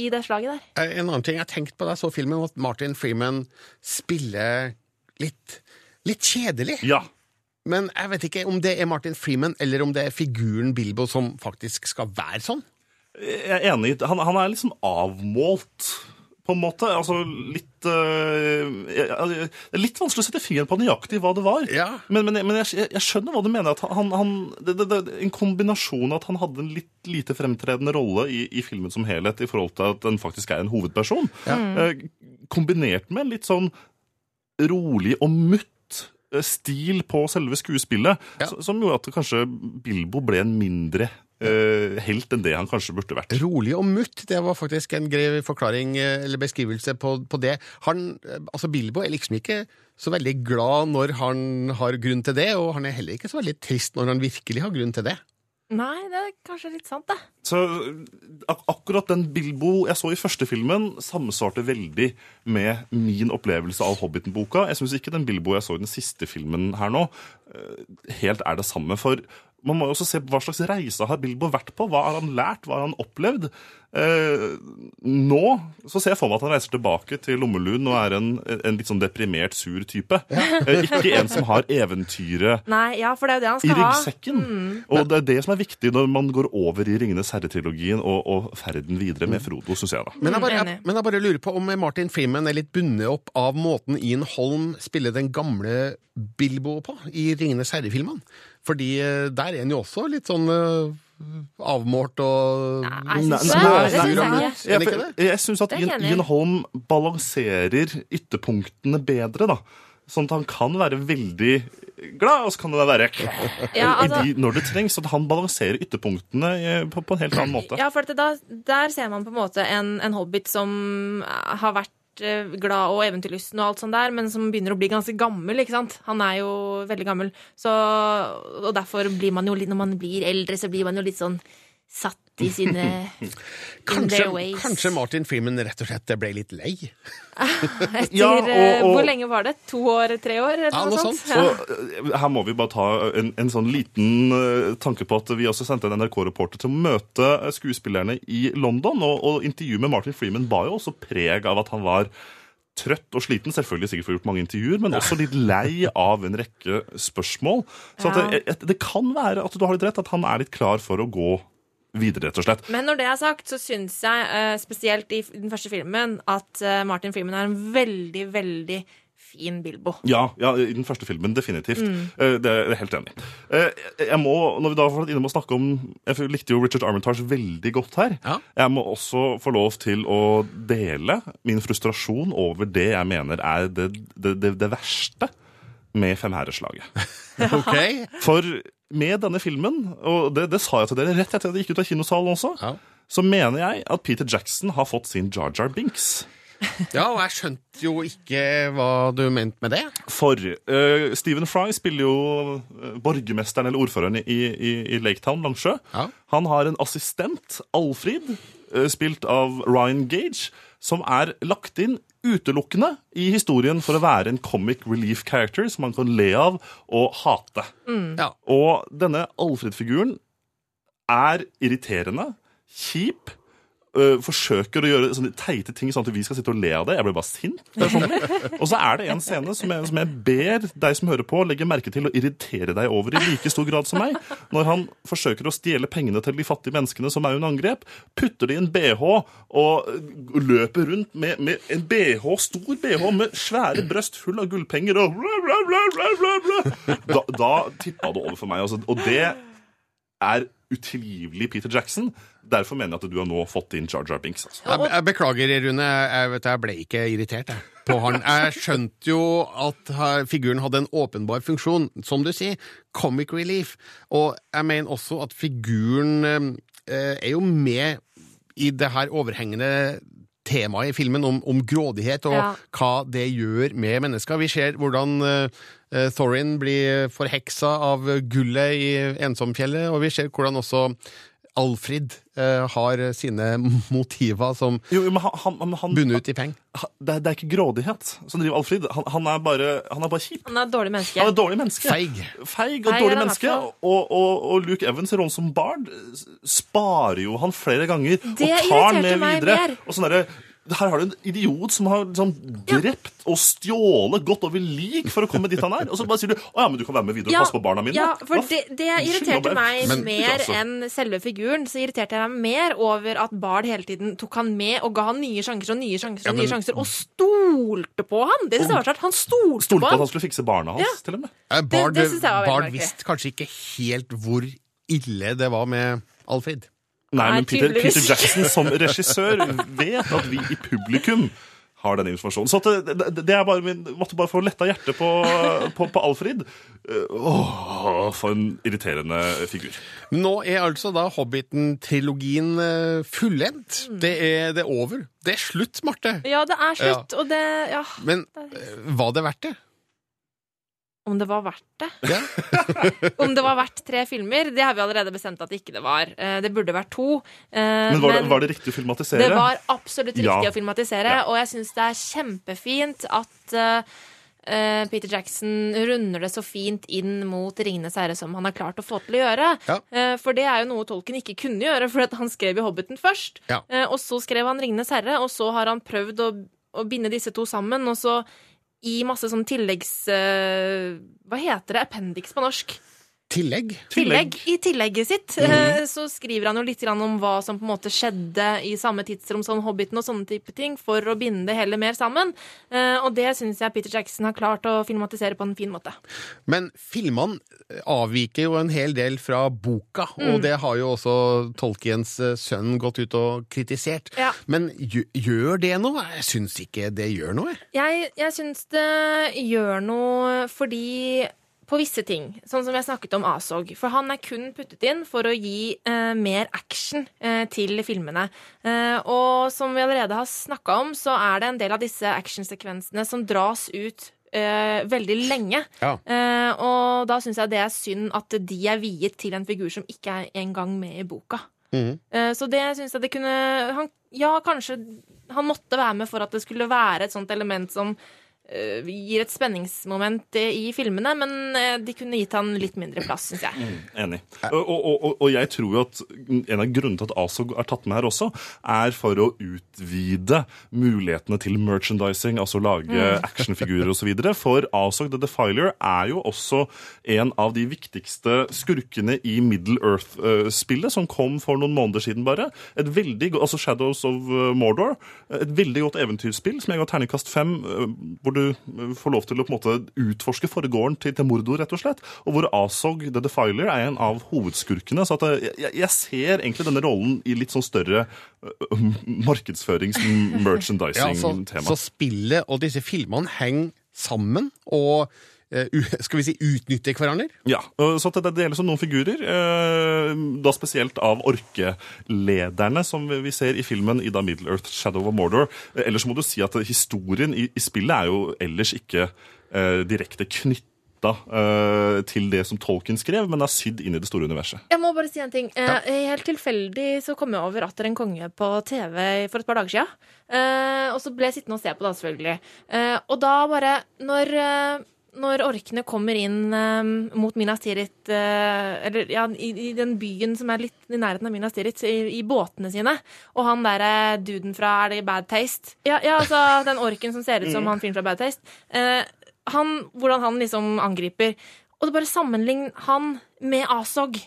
i det slaget der? Eh, En annen ting jeg tenkte på da jeg så filmen, var at Martin Freeman spiller litt, litt kjedelig. Ja, Men jeg vet ikke om det er Martin Freeman eller om det er figuren Bilbo som faktisk skal være sånn. Jeg er enig. Han, han er liksom avmålt, på en måte. Altså litt er litt vanskelig å sette fingeren på nøyaktig hva det var. Ja. Men, men, men jeg, jeg skjønner hva du mener. at han, han, det, det, det, En kombinasjon av at han hadde en litt lite fremtredende rolle i, i filmen som helhet, i forhold til at den faktisk er en hovedperson, eh, kombinert med en litt sånn rolig og mutt eh, stil på selve skuespillet, Ja. som gjorde at kanskje Bilbo ble en mindre helt enn det han kanskje burde vært. Rolig og mutt, det var faktisk en grei forklaring eh, eller beskrivelse på, på det. Han, eh, altså Bilbo er liksom ikke så veldig glad når han har grunn til det, og han er heller ikke så veldig trist når han virkelig har grunn til det. Nei, det er kanskje litt sant, det. Så ak akkurat den Bilbo jeg så i første filmen, samsvarte veldig med min opplevelse av Hobbiten-boka. Jeg syns ikke den Bilbo jeg så i den siste filmen her nå, eh, helt er det samme. For man må jo også se på hva slags reise har Bilbo vært på. Hva har han lært? Hva har han opplevd? Eh, nå så ser jeg for meg at han reiser tilbake til Lommelund og er en, en litt sånn deprimert, sur type. Eh, ikke en som har eventyret Nei, ja, for det er jo det han i ryggsekken. ha. ryggsekken. Og det er det som er viktig når man går over i Ringenes herre-trilogien og, og ferden videre med Frodo, syns jeg, da. Men jeg, bare, jeg, men jeg bare lurer på om Martin Freeman er litt bundet opp av måten Ian Holm spiller den gamle Bilbo på i Ringenes herre-filmene. Fordi eh, der er han jo også litt sånn eh, avmålt og Nei, jeg jeg ikke. Det Jeg, syns at Ian. Ian Holm balanserer ytterpunktene bedre, da. Sånn at han kan være veldig glad, og så kan det være Ja, altså- de, når det trengs. At han balanserer ytterpunktene eh, på, på en helt annen måte. Ja, for at da, der ser man på en måte en, en hobbit som har vært eh, glad og eventyrlysten og alt sånt der, men som begynner å bli ganske gammel, ikke sant? Han er jo veldig gammel. Så, og derfor blir man jo litt, når man blir eldre, så blir man jo litt sånn satt i sine Kanskje, ways. kanskje Martin Freeman rett og slett ble litt lei? Etter, Ja, og- eh, og- Hvor lenge var det? To år? Tre år? Eller Ja, noe, sånt? Ja. Så eh, her må vi bare ta en, en sånn liten uh, tanke på at vi også sendte en NRK-reporter til å møte skuespillerne i London, og, og intervjuet med Martin Freeman bar jo også preg av at han var trøtt og sliten, selvfølgelig sikkert for å gjort mange intervjuer, men også litt lei av en rekke spørsmål. Så at det, det kan være at du har litt rett, at han er litt klar for å gå videre, rett og slett. Men når det er sagt, så syns jeg, eh, spesielt i den første filmen, at eh, Martin Freeman er en veldig, veldig fin Bilbo. Ja, ja, i den første filmen, definitivt. Mm. Det er jeg helt enig. Eh, Jeg må, når vi da har vært inne med å snakke om Jeg likte jo Richard Armitage veldig godt her. Ja. Jeg må også få lov til å dele min frustrasjon over det jeg mener er det, det, det, det verste med Femherreslaget. okay. For med denne filmen, og det, det sa jeg til dere rett etter at jeg gikk ut av kinosalen også, Ja. så mener jeg at Peter Jackson har fått sin Jar Jar Binks. Ja, og jeg skjønte jo ikke hva du mente med det. For uh, Stephen Fry spiller jo eh, borgermesteren eller ordføreren i, i, i Laketown, Langsjø. Ja. Han har en assistent, Alfrid, eh, spilt av Ryan Gage, som er lagt inn utelukkende i historien for å være en comic relief character som man kan le av og hate. Ja. Og denne Alfred-figuren er irriterende, kjip, øh, forsøker å gjøre sånne teite ting sånn at vi skal sitte og le av det. Jeg blir bare sint. personlig. Og så er det en scene som jeg, som jeg ber deg som hører på, legge merke til og irritere deg over i like stor grad som meg. Når han forsøker å stjele pengene til de fattige menneskene som er under angrep, putter de en bh og løper rundt med, med en bh, stor bh med svære brøst full av gullpenger og bla, bla, bla, bla, bla. Da, da tippa det over for meg. Altså. Og det er utilgivelig Peter Jackson. Derfor mener jeg at du har nå fått inn Jar Jar Binks. Altså. Jeg, jeg beklager, Rune. Jeg, vet, jeg ble ikke irritert jeg, på han. Jeg skjønte jo at figuren hadde en åpenbar funksjon. Som du sier, comic relief. Og jeg mener også at figuren eh, er jo med i det her overhengende temaet i filmen om, om grådighet og Ja. hva det gjør med mennesker. Vi ser hvordan eh, eh, Thorin blir forheksa av gullet i Ensomfjellet, og vi ser hvordan også Alfrid eh, har sine motiver som Jo, men han, han, han, bunner ut i penger. det, det er ikke grådighet som driver Alfrid. Han, han, er bare, han er bare kjip. Han er et dårlig menneske. Han er dårlig menneske. Feig. Feig og Feig dårlig menneske. Og, og, og Luke Evans i rollen som Bard sparer jo han flere ganger Det og tar med videre. mer. Og sånn derre her har du en idiot som har liksom, drept og stjålet godt over lik for å komme dit han er. Og så bare sier du å ja, men du kan være med videre og passe på barna mine. Ja, for det, det irriterte meg men, mer altså. enn selve figuren. Så irriterte jeg meg mer over at Bard hele tiden tok han med og ga han nye sjanser og nye sjanser og Ja, men- nye sjanser, og stolte på han! Det synes jeg var så rart. Han stolte Stolte på på at han. han skulle fikse barna hans, til og med. Eh, Bard, det veldig Bard visste kanskje ikke helt hvor ille det var med Alfred. Nei, men Peter. Peter Jackson som regissør vet at vi i publikum har den informasjonen. Så at det, det, det er bare min, måtte bare få letta hjertet på, på, på Alfred. Eh, Åh, for en irriterende figur. Nå er altså da Hobbiten-trilogien eh, fullendt. Mm. Det, er, det er over. Det er slutt, Marte. Ja, det er slutt, og det Ja. Men eh, var det verdt det? Om det var verdt det? Ja. Om det var verdt tre filmer, det har vi allerede bestemt at det ikke det var. Eh, Det burde vært to. eh, Men var, det, var det riktig å filmatisere? Det var absolutt riktig Ja. å filmatisere, Ja. og jeg syns det er kjempefint at eh, Peter Jackson runder det så fint inn mot 'Ringenes herre' som han har klart å få til å gjøre. Eh, for det er jo noe Tolkien ikke kunne gjøre, for han skrev i 'Hobbiten' først. Eh, og så skrev han 'Ringenes herre', og så har han prøvd å, å binde disse to sammen, og så i masse sånn tilleggs... Uh, hva heter det? Appendix på norsk. Tillegg? Tillegg. I tillegget sitt mm. så skriver han jo litt om hva som på en måte skjedde i samme tidsrom som Hobbiten og sånne type ting, for å binde det hele mer sammen. Eh, og det syns jeg Peter Jackson har klart å filmatisere på en fin måte. Men filmene avviker jo en hel del fra boka, Mm. og det har jo også Tolkiens eh, sønn gått ut og kritisert. Ja. Men gjør det noe? Jeg syns ikke det gjør noe. Jeg, jeg syns det gjør noe fordi på visse ting, sånn som jeg snakket om Asog. For han er kun puttet inn for å gi eh, mer action eh, til filmene. Eh, og som vi allerede har snakka om, så er det en del av disse actionsekvensene som dras ut eh, veldig lenge. Ja. Eh, og da syns jeg det er synd at de er viet til en figur som ikke er engang med i boka. Mm. Eh, Så det syns jeg det kunne han, Ja, kanskje han måtte være med for at det skulle være et sånt element som gir et spenningsmoment eh, i filmene, men eh, de kunne gitt han litt mindre plass, syns jeg. Enig. Og, og, og, og jeg tror jo at en av grunnene til at ASOG er tatt med her også, er for å utvide mulighetene til merchandising, altså lage Mm. actionfigurer osv. For ASOG The Defiler er jo også en av de viktigste skurkene i Middle Earth-spillet, som kom for noen måneder siden bare. Et veldig, altså Shadows of eh, Mordor. Et veldig godt eventyrspill som jeg ga terningkast fem, eh, hvor du eh, får lov til å på en måte utforske forgården til, til Mordo, rett og slett. Og hvor Asog the Defiler er en av hovedskurkene. Så at eh, jeg, jeg ser egentlig denne rollen i litt sånn større uh, markedsførings-merchandising-tema. Ja, så spillet og disse filmene henger sammen og eh, skal vi si utnytter hverandre? Ja, så det deles om noen figurer, eh, da spesielt av orkelederne som vi ser i filmen i Middle Earth Shadow of Mordor. Eh, Ellers må du si at historien i, spillet er jo ellers ikke eh, direkte knytta eh, til det som Tolkien skrev, men er sydd inn i det store universet. Jeg må bare si en ting. Ja. Helt tilfeldig så kom jeg over Atter en konge på TV for et par dager siden. Eh, og så ble jeg sittende og se på det, selvfølgelig. Eh, og da bare Når eh, når orkene kommer inn eh, mot Minas Tirith, eh, eller ja, i, i den byen som er litt i nærheten av Minas Tirith, i, i båtene sine, og han derre duden fra Er det Bad Taste? Ja, ja, altså den orken som ser ut som han fyren fra Bad Taste. Eh, han, hvordan han liksom angriper. Og det bare sammenlign han med Asog.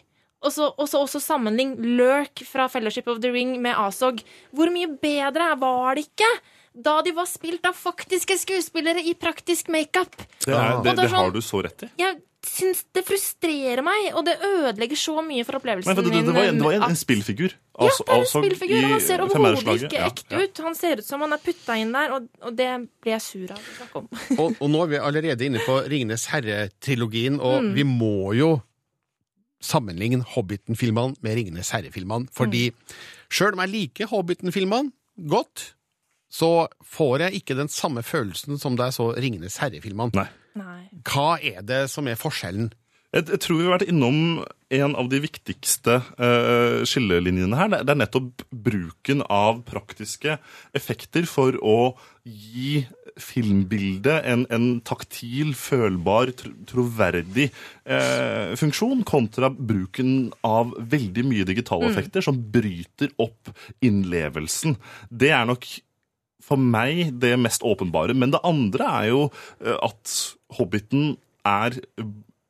Og så også sammenlign Lurk fra Fellowship of the Ring med Asog. Hvor mye bedre var det ikke da de var spilt av faktiske skuespillere i praktisk makeup? Det, er, det, det det har sånn- du så rett i. Jeg syns det frustrerer meg, og det ødelegger så mye for opplevelsen min. det, det, det, var, en- det var en, en spillfigur. ja, Altså- det er en altså spillfigur. og Han ser overhodet ikke ekte ja. ut. Han ser ut som han er putta inn der, og, og det blir jeg sur av å snakke om. Og, og nå er vi allerede inne på Ringenes herre-trilogien, og Mm. vi må jo sammenligne Hobbiten-filmene med Ringenes herre-filmene. Fordi sjøl om jeg liker Hobbiten-filmene godt, så får jeg ikke den samme følelsen som da jeg så Ringenes herre-filmene. Nei. Nei. Hva er det som er forskjellen? Jeg, jeg tror vi har vært innom en av de viktigste uh, skillelinjene her. Det, det er nettopp bruken av praktiske effekter for å gi filmbildet en, en taktil, følbar, tro, troverdig eh, funksjon, kontra bruken av veldig mye digitale effekter som bryter opp innlevelsen. Det er nok for meg det mest åpenbare. Men det andre er jo eh, at Hobbiten er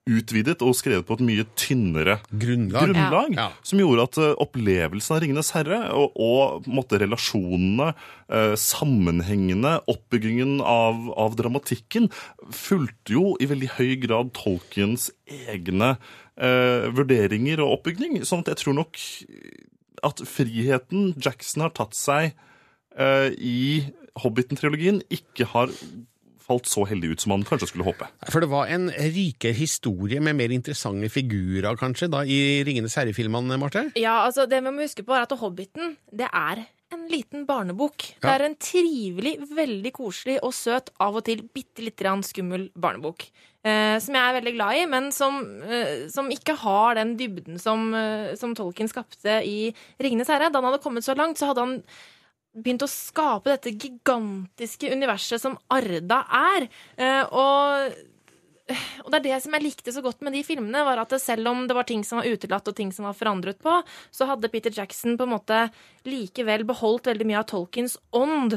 utvidet og skrevet på et mye tynnere Grunnlag. grunnlag Ja. som gjorde at eh, opplevelsen av Ringenes herre og, og måtte, relasjonene, eh, sammenhengene, oppbyggingen av, av dramatikken, fulgte jo i veldig høy grad Tolkiens egne eh, vurderinger og oppbygning. Sånn at jeg tror nok at friheten Jackson har tatt seg i Hobbiten-trilogien, ikke har falt så heldig ut som man kanskje skulle håpe. For det var en rikere historie med mer interessante figurer, kanskje, da, i Ringenes herre-filmene, Marte? Ja, altså Det vi må huske på, er at Hobbiten det er en liten barnebok. Det er en trivelig, veldig koselig og søt, av og til bitte lite grann skummel barnebok. Eh, som jeg er veldig glad i, men som, eh, som ikke har den dybden som, eh, som Tolkien skapte i 'Ringenes herre'. Da han hadde kommet så langt, så hadde han begynt å skape dette gigantiske universet som Arda er. Eh, og og det er det som jeg likte så godt med de filmene, var at selv om det var ting som var utelatt og ting som var forandret på, så hadde Peter Jackson på en måte likevel beholdt veldig mye av Tolkiens ånd,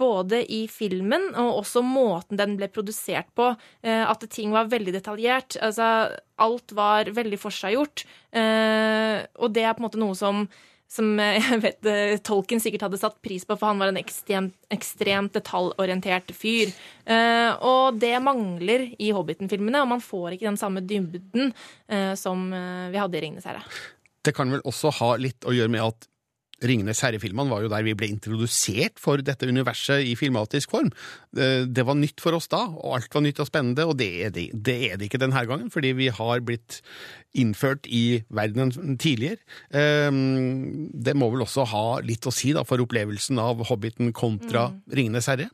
både i filmen og også måten den ble produsert på. Eh, at ting var veldig detaljert. Altså, alt var veldig forseggjort. Eh, og det er på en måte noe som som eh, jeg vet eh, Tolkien sikkert hadde satt pris på, for han var en ekstremt, ekstremt detaljorientert fyr. Eh, og det mangler i Hobbiten-filmene, og man får ikke den samme dybden eh, som vi hadde i Ringenes herre. Det kan vel også ha litt å gjøre med at Ringenes herre-filmene var jo der vi ble introdusert for dette universet i filmatisk form. Det det var nytt for oss da, og alt var nytt og spennende, og det er det, det, er det ikke denne gangen, fordi vi har blitt innført i verdenen tidligere. Ehm, Det må vel også ha litt å si da, for opplevelsen av Hobbiten kontra Ringenes herre.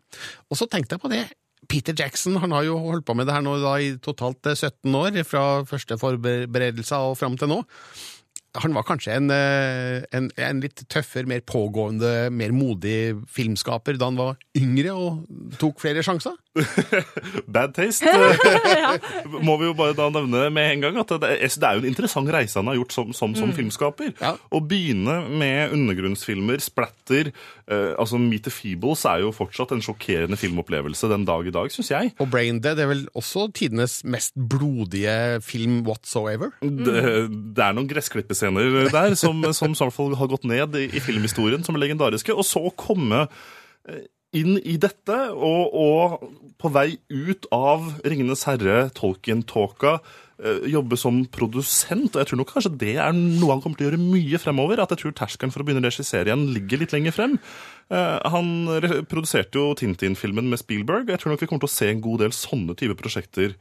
Og så tenkte jeg på det. Peter Jackson han har jo holdt på med det her nå da, i totalt eh, 17 år, fra første forberedelser og fram til nå. Han var kanskje en, eh, en, en litt tøffere, mer pågående, mer modig filmskaper da han var yngre og tok flere sjanser? Bad taste. Må vi jo bare da nevne med en gang at det er, det er jo en interessant reise han har gjort som, som, som filmskaper. Ja. Å begynne med undergrunnsfilmer, splatter eh, altså Meet the Feebles er jo fortsatt en sjokkerende filmopplevelse den dag i dag, syns jeg. Og Brain Dead er vel også tidenes mest blodige film whatsoever? Det, det er noen gressklippescener der som, som fall har gått ned i, i filmhistorien som er legendariske. Og så komme eh, inn i dette, og, og på vei ut av Ringenes herre, Tolkien-tåka, eh, jobbe som produsent. Og jeg tror nok kanskje det er noe han kommer til å gjøre mye fremover. At jeg tror terskelen for å begynne å regissere igjen ligger litt lenger frem. Eh, Han produserte jo Tintin-filmen med Spielberg. og Jeg tror nok vi kommer til å se en god del sånne type prosjekter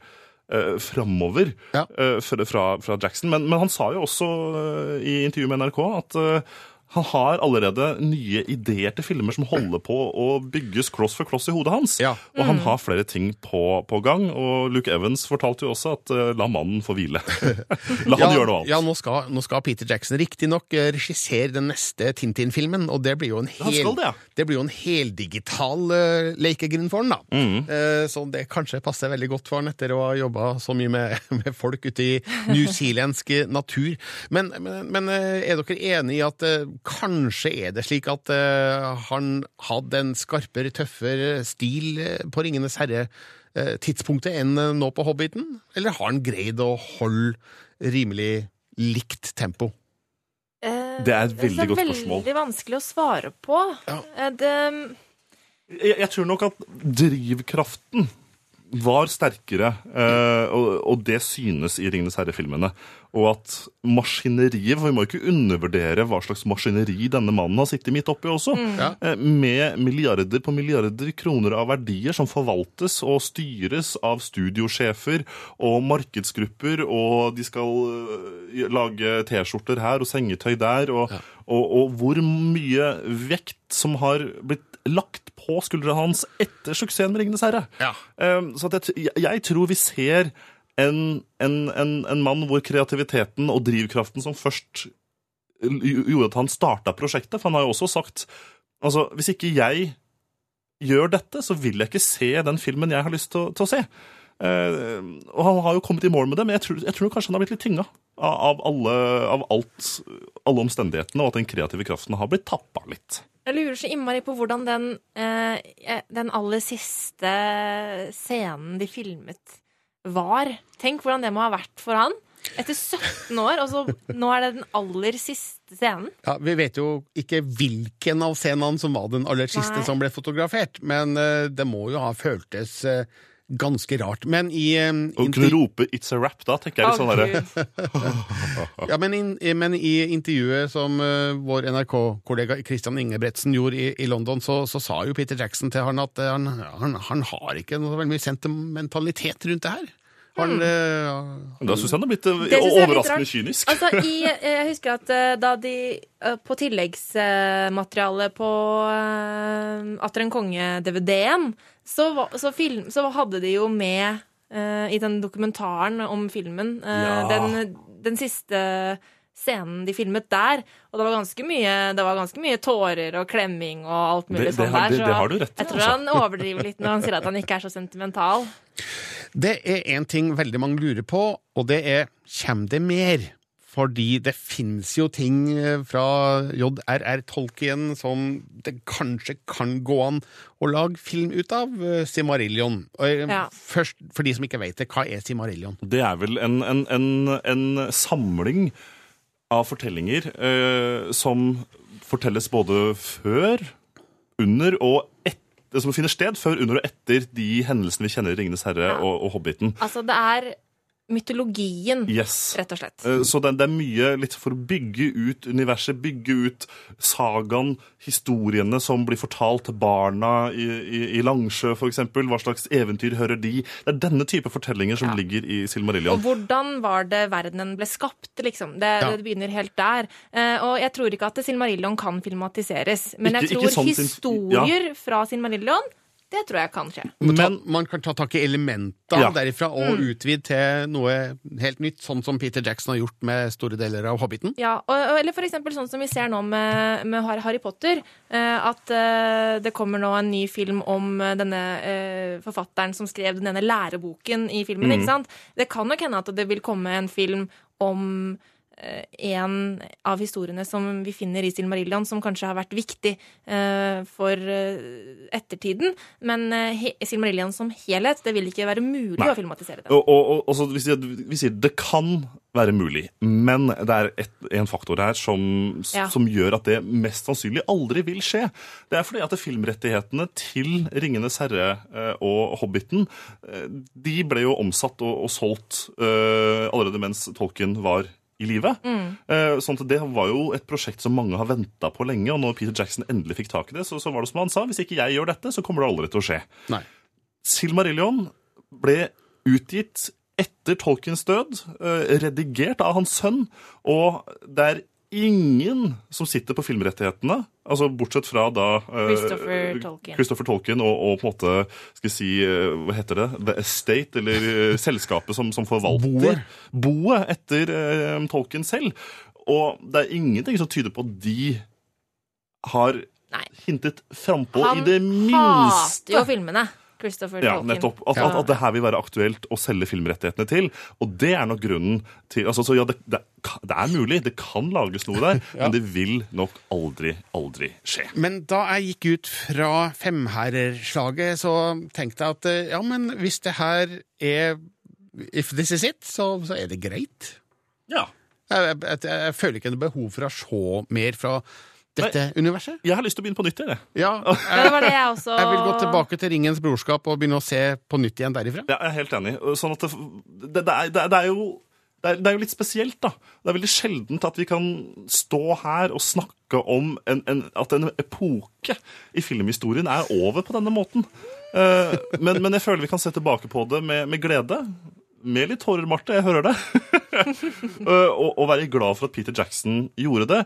uh, framover Ja. eh, fra, fra, fra Jackson. Men, men han sa jo også eh, i intervju med NRK at eh, han har allerede nye ideer til filmer som holder på å bygges kloss for kloss i hodet hans. Ja. Og han har flere ting på, på gang. Og Luke Evans fortalte jo også at uh, la mannen få hvile. la han ja, gjøre noe annet. Ja, nå skal, nå skal Peter Jackson riktignok eh, regissere den neste Tintin-filmen, og det blir jo en, hel, det, ja. blir jo en heldigital uh, lekegrind for han, da. Mm. Uh, så det kanskje passer veldig godt for han etter å ha jobba så mye med, med folk ute i newzealandsk natur. Men, men, men er dere enig i at kanskje er det slik at eh, han hadde en skarpere, tøffere stil eh, på Ringenes herre eh, tidspunktet enn nå på Hobbiten? Eller har han greid å holde rimelig likt tempo? Det er et veldig godt spørsmål. veldig vanskelig å svare på. Eh, det, Jeg, jeg tror nok at drivkraften var sterkere, eh, og, det synes i Ringenes herre-filmene. Og at maskineriet For vi må ikke undervurdere hva slags maskineri denne mannen har sittet midt oppi også. Ja. Eh, Med milliarder på milliarder kroner av verdier som forvaltes og styres av studiosjefer og markedsgrupper, og de skal eh, lage T-skjorter her og sengetøy der, og, og, og hvor mye vekt som har blitt lagt på skuldrene hans etter suksessen med Ringenes herre. Ja. Eh, Så jeg, jeg tror vi ser en, en, en, en mann hvor kreativiteten og drivkraften som først gjorde at han starta prosjektet. For han har jo også sagt altså, hvis ikke jeg gjør dette, så vil jeg ikke se den filmen jeg har lyst til, til å se. Eh, og han har jo kommet i mål med det, men jeg tror, jeg tror kanskje han har blitt litt tynga. av, av, alle, av alt, alle omstendighetene, og at den kreative kraften har blitt tappa litt. Jeg lurer så innmari på hvordan den, eh, eh, den aller siste scenen de filmet, var. Tenk hvordan det må ha vært for han. Etter 17 år, og så nå er det den aller siste scenen. Ja, Vi vet jo ikke hvilken av scenene som var den aller siste Nei. som ble fotografert, men uh, det må jo ha føltes eh, ganske rart. Men i Å kunne rope 'it's a rap', da tenker jeg litt sånn derre ja, men, in, men i intervjuet som uh, vår NRK-kollega Christian Ingebretsen gjorde i, i London, så, så sa jo Peter Jackson til han at eh, han, han, han har ikke noe veldig mye sentimentalitet rundt det her. Han, eh, Da syns jeg han er blitt overraskende kynisk. Altså, i, jeg husker at da de på tilleggsmaterialet på uh, Atter en konge-DVD-en, så, så, film- så hadde de jo med Uh, i den dokumentaren om filmen Uh, Ja. den, den siste scenen de filmet der. Og det var ganske mye, det var ganske mye tårer og klemming og alt mulig sånn der. det- det har du rett i, jeg tror altså. han overdriver litt når han sier at han ikke er så sentimental. Det er en ting veldig mange lurer på, og det er kommer det mer? Fordi det finnes jo ting eh, fra J.R.R. Tolkien som det kanskje kan gå an å lage film ut av. eh, Simarillion. Eh, Ja. Først, for de som ikke vet det, hva er Simarillion? Det er vel en, en, en, en samling av fortellinger eh, som fortelles både før, under og etter Som finner sted før, under og etter de hendelsene vi kjenner i 'Ringenes herre' Ja. og, og 'Hobbiten'. Altså, det er mytologien, Yes. rett og slett. Eh, Så det, det er mye litt for å bygge ut universet, bygge ut sagaen, historiene som blir fortalt til barna i, i, i Langsjø, f.eks. Hva slags eventyr hører de? Det er denne type fortellinger som Ja. ligger i Silmarillion. Og hvordan var det verdenen ble skapt, liksom. Det, Ja. det begynner helt der. Eh, og jeg tror ikke at Silmarillion kan filmatiseres. Men Ikke- jeg tror sånn sin- historier fra Silmarillion, det tror jeg kan skje. Men- man kan ta tak i elementa Ja. derifra og Mm. utvide til noe helt nytt, sånn som Peter Jackson har gjort med store deler av Hobbiten. Ja, og, Eller for eksempel sånn som vi ser nå med, med Harry Potter. Eh, at eh, det kommer nå en ny film om eh, denne forfatteren som skrev den ene læreboken i filmen. Mm. ikke sant? Det kan nok hende at det vil komme en film om en av historiene som vi finner i Silmarillion, som kanskje har vært viktig eh, for eh, ettertiden. Men eh, Silmarillion som helhet, det vil ikke være mulig Nei. å filmatisere det. Og, og, og, så vi, sier, vi sier det kan være mulig, men det er et, en faktor her som, Ja. som gjør at det mest sannsynlig aldri vil skje. Det er fordi at filmrettighetene til 'Ringenes herre' eh, og 'Hobbiten' eh, de ble jo omsatt og, og solgt uh, allerede mens Tolkien var i livet. Mm. sånn at Det var jo et prosjekt som mange har venta på lenge, og når Peter Jackson endelig fikk tak i det, så, så var det som han sa, hvis ikke jeg gjør dette, så kommer det aldri til å skje. Nei. Silmarillion ble utgitt etter Tolkiens død, eh, redigert av hans sønn, og det er ingen som sitter på filmrettighetene, altså bortsett fra da eh, Christopher Tolkien. Christopher Tolkien og, og på en måte, skal jeg si, eh, hva heter det, The Estate, eller eh, selskapet som, som forvalter Boet. boet etter uh, Tolkien selv. Og det er ingenting som tyder på at de har Nei. hintet frampå i det minste. Han hater jo filmene. Christopher Ja, Tolkien. nettopp. At, Ja. at, at det her vil være aktuelt å selge filmrettighetene til. Og det er nok grunnen til altså, så ja, det, det, det er mulig, det kan lages noe der, men det vil nok aldri, aldri skje. Men da jeg gikk ut fra femherreslaget, så tenkte jeg at eh, ja, men hvis det her er If this is it, så, så er det greit. Ja. Jeg, jeg, jeg, jeg føler ikke noe behov for å se mer fra dette universet. Jeg har lyst til å begynne på nytt, jeg. Ja, jeg, det var det jeg også Jeg vil gå tilbake til Ringens brorskap og begynne å se på nytt igjen derifra. Ja, jeg er helt enig. Sånn at det, det, det, er, det, er- jo det er, det er jo litt spesielt, da. Det er veldig sjeldent at vi kan stå her og snakke om en, en, at en epoke i filmhistorien er over på denne måten. Eh, men, men jeg føler vi kan se tilbake på det med, med glede. Med litt tårer, Marte, jeg hører det. Eh, og, og være glad for at Peter Jackson gjorde det.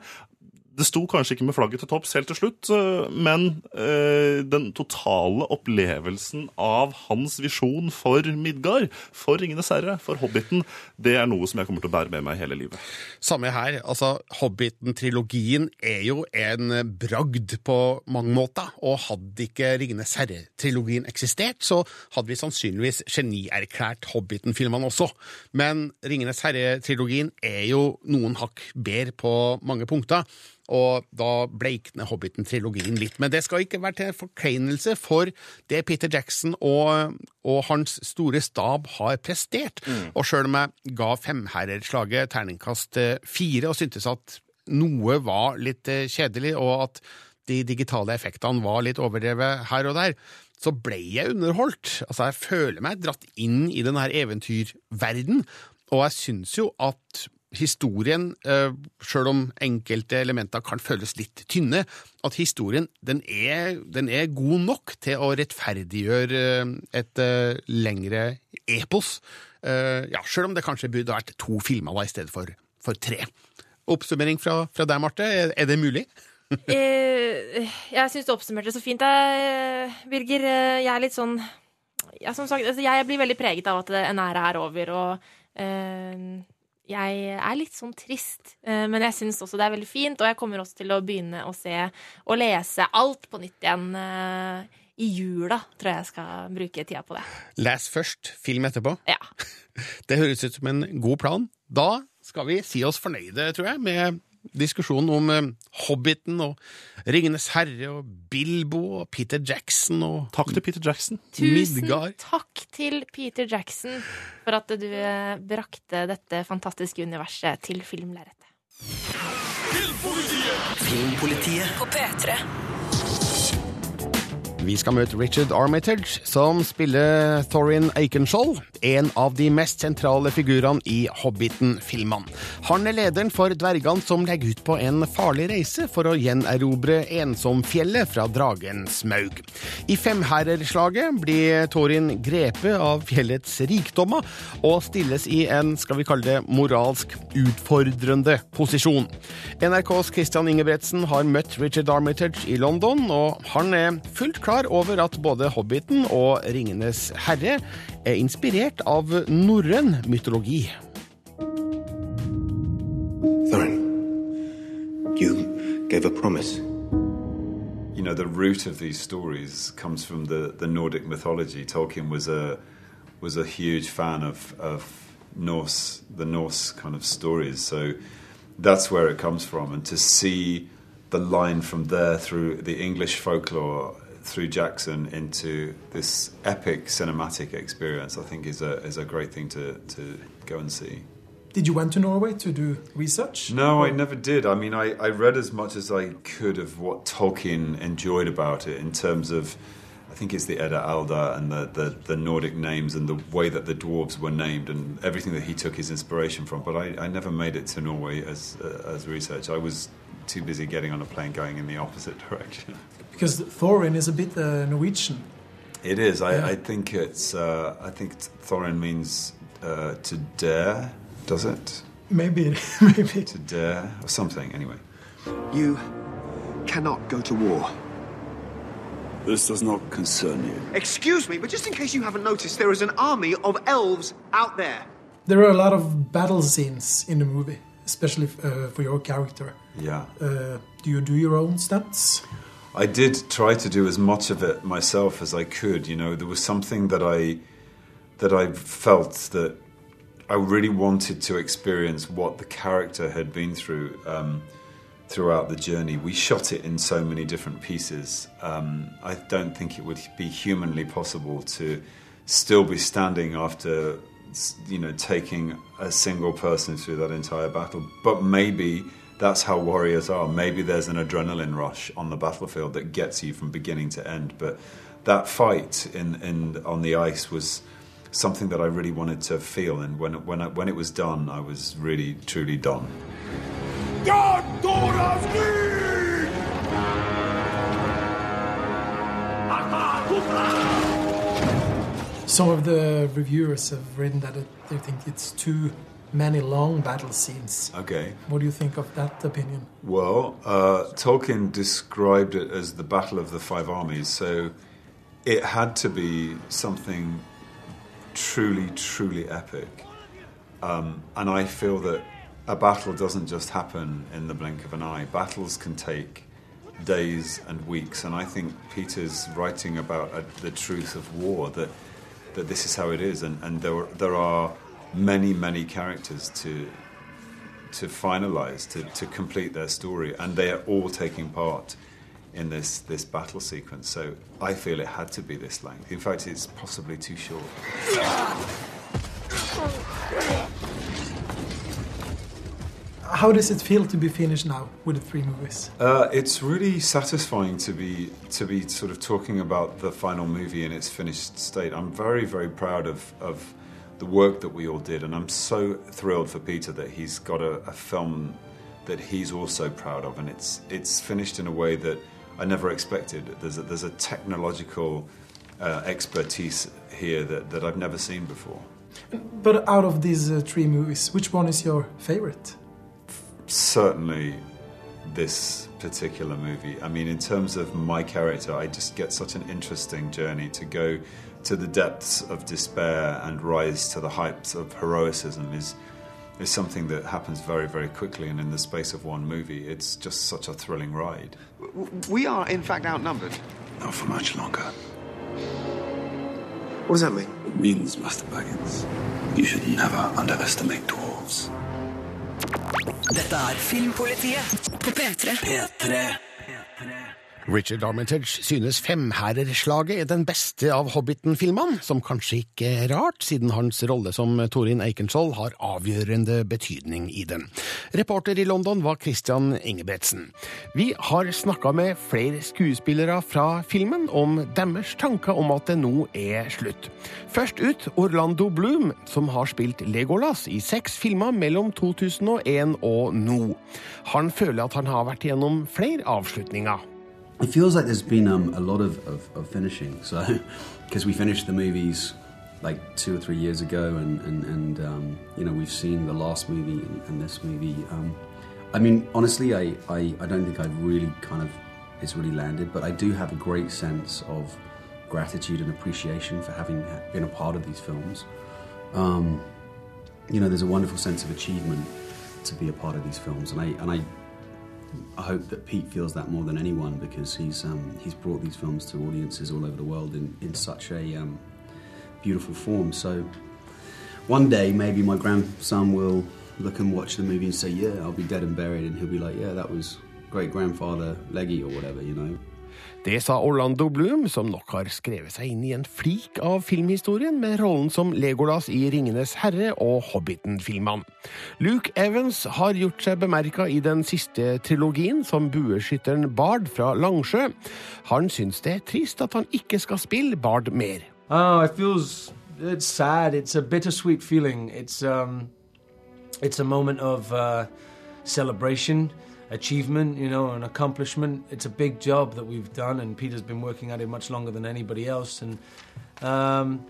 Det sto kanskje ikke med flagget til topps helt til slutt, eh, men eh, den totale opplevelsen av hans visjon for Midgard, for Ringenes herre, for Hobbiten, det er noe som jeg kommer til å bære med meg hele livet. Samme her. altså Hobbiten-trilogien er jo en bragd på mange måter, og hadde ikke Ringenes herre-trilogien eksistert, så hadde vi sannsynligvis genierklært Hobbiten-filmene også. Men Ringenes herre-trilogien er jo noen hakk bedre på mange punkter. Og da bleikner Hobbiten-trilogien litt. Men det skal ikke være til forkleinelse for det Peter Jackson og, og hans store stab har prestert. Og sjøl om jeg ga Femherreslaget terningkast eh, fire og syntes at noe var litt eh, kjedelig, og at de digitale effektene var litt overdrevet her og der, så ble jeg underholdt. Altså, jeg føler meg dratt inn i denne eventyrverden, og jeg syns jo at historien, eh, sjøl om enkelte elementer kan føles litt tynne, at historien den er, den er god nok til å rettferdiggjøre eh, et eh, lengre epos. Ja, sjøl om det kanskje burde vært to filmer da, i stedet for, for tre. Oppsummering fra, fra deg, Marte. Er, det mulig? Jeg syns du oppsummerte så fint, Birger. Jeg er litt sånn ja, Som sagt, altså, jeg blir veldig preget av at en ære er over, og eh, jeg er litt sånn trist. Eh, men jeg syns også det er veldig fint, og jeg kommer også til å begynne å se og lese alt på nytt igjen. eh, I jula tror jeg jeg skal bruke tida på det. Les først, film etterpå. Ja. Det høres ut som en god plan. Da skal vi si oss fornøyde, tror jeg, med diskusjonen om eh, Hobbiten og Ringenes herre og Bilbo og Peter Jackson og Takk til Peter Jackson. Tusen Midgard. takk til Peter Jackson for at du eh, brakte dette fantastiske universet til filmlerretet. Filmpolitiet På P3. Vi skal møte Richard Armitage, som spiller Thorin Aikenskjold, en av de mest sentrale figurene i Hobbiten-filmene. Han er lederen for dvergene som legger ut på en farlig reise for å gjenerobre Ensomfjellet fra dragen Smaug. I Femherrerslaget blir Thorin grepet av fjellets rikdommer og stilles i en, skal vi kalle det, moralsk utfordrende posisjon. NRKs Christian Ingebretsen har møtt Richard Armitage i London, og han er fullt klar over at både Hobbiten og Ringenes herre er inspirert av norrøn mytologi. Thorin, you gave a promise. you know the root of these stories comes from the, the Nordic mythology. Tolkien was a was a huge fan of of Norse the Norse kind of stories. So that's where it comes from. And to see the line from there through the English folklore through Jackson into this epic cinematic experience, I think is a is a great thing to to go and see. Did you went to Norway to do research? No, I never did. I mean, I, I read as much as I could of what Tolkien enjoyed about it in terms of, I think it's the Edda Alda and the, the, the Nordic names and the way that the dwarves were named and everything that he took his inspiration from. But I, I never made it to Norway as, uh, as research. I was too busy getting on a plane going in the opposite direction. Because Thorin is a bit uh, Norwegian. It is. I, Yeah. I think it's. Uh, I think Thorin means uh, to dare. Does it? Maybe, maybe. To dare or something. Anyway. You cannot go to war. This does not concern you. Excuse me, but just in case you haven't noticed, there is an army of elves out there. There are a lot of battle scenes in the movie, especially uh, for your character. Yeah. Uh, do you do your own stunts? I did try to do as much of it myself as I could. You know, there was something that I that I felt that I really wanted to experience what the character had been through um, throughout the journey. We shot it in so many different pieces. Um, I don't think it would be humanly possible to still be standing after you know taking a single person through that entire battle. But maybe that's how warriors are. Maybe there's an adrenaline rush on the battlefield that gets you from beginning to end. But that fight in, in on the ice was something that I really wanted to feel. And when when I, when it was done, I was really truly done. God, Doravni! Some of the reviewers have written that it, they think it's too many long battle scenes. Okay. What do you think of that opinion? Well, uh, Tolkien described it as the Battle of the Five Armies, so it had to be something truly, truly epic. Um, and I feel that a battle doesn't just happen in the blink of an eye. Battles can take days and weeks, and I think Peter's writing about uh, the truth of war that that this is how it is, and, and there there are many many characters to to finalize to, to complete their story, and they are all taking part in this this battle sequence. So I feel it had to be this length. In fact, it's possibly too short. How does it feel to be finished now with the three movies? Uh, it's really satisfying to be to be sort of talking about the final movie in its finished state. I'm very very proud of of the work that we all did, and I'm so thrilled for Peter that he's got a, a film that he's also proud of, and it's it's finished in a way that I never expected. There's a, there's a technological uh, expertise here that, that I've never seen before. But out of these uh, three movies, which one is your favorite? certainly this particular movie. I mean, in terms of my character, I just get such an interesting journey to go to the depths of despair and rise to the heights of heroicism is is something that happens very, very quickly and in the space of one movie. It's just such a thrilling ride. We are, in fact, outnumbered. Not for much longer. What does that mean? It means, Master Baggins, you should never underestimate dwarves. Dette er Filmpolitiet på P3. P3. Richard Armitage synes Femhærerslaget er den beste av Hobbiten-filmene, som kanskje ikke er rart, siden hans rolle som Torin Eikenskjold har avgjørende betydning i den. Reporter i London var Christian Ingebretsen. Vi har snakka med flere skuespillere fra filmen om deres tanker om at det nå er slutt. Først ut Orlando Bloom, som har spilt Legolas i seks filmer mellom 2001 og nå. Han føler at han har vært gjennom flere avslutninger. It feels like there's been um, a lot of, of, of finishing. So, because we finished the movies like two or three years ago, and and, and um, you know we've seen the last movie and, and this movie. Um, I mean, honestly, I, I I don't think I've really kind of it's really landed, but I do have a great sense of gratitude and appreciation for having been a part of these films. Um, you know, there's a wonderful sense of achievement to be a part of these films, and I and I I hope that Pete feels that more than anyone because he's um, he's brought these films to audiences all over the world in, in such a um, beautiful form. So one day maybe my grandson will look and watch the movie and say, "Yeah, I'll be dead and buried," and he'll be like, "Yeah, that was great grandfather Leggy or whatever," you know. Det sa Orlando Bloom, som nok har skrevet seg inn i en flik av filmhistorien med rollen som Legolas i Ringenes herre og Hobbiten-filmene. Luke Evans har gjort seg bemerka i den siste trilogien som bueskytteren Bard fra Langsjø. Han syns det er trist at han ikke skal spille Bard mer. Oh, it feels it's sad. It's a bittersweet feeling. It's um, it's moment of uh, achievement, you know, an accomplishment. It's a big job that we've done, and Peter's been working at it much longer than anybody else, and um,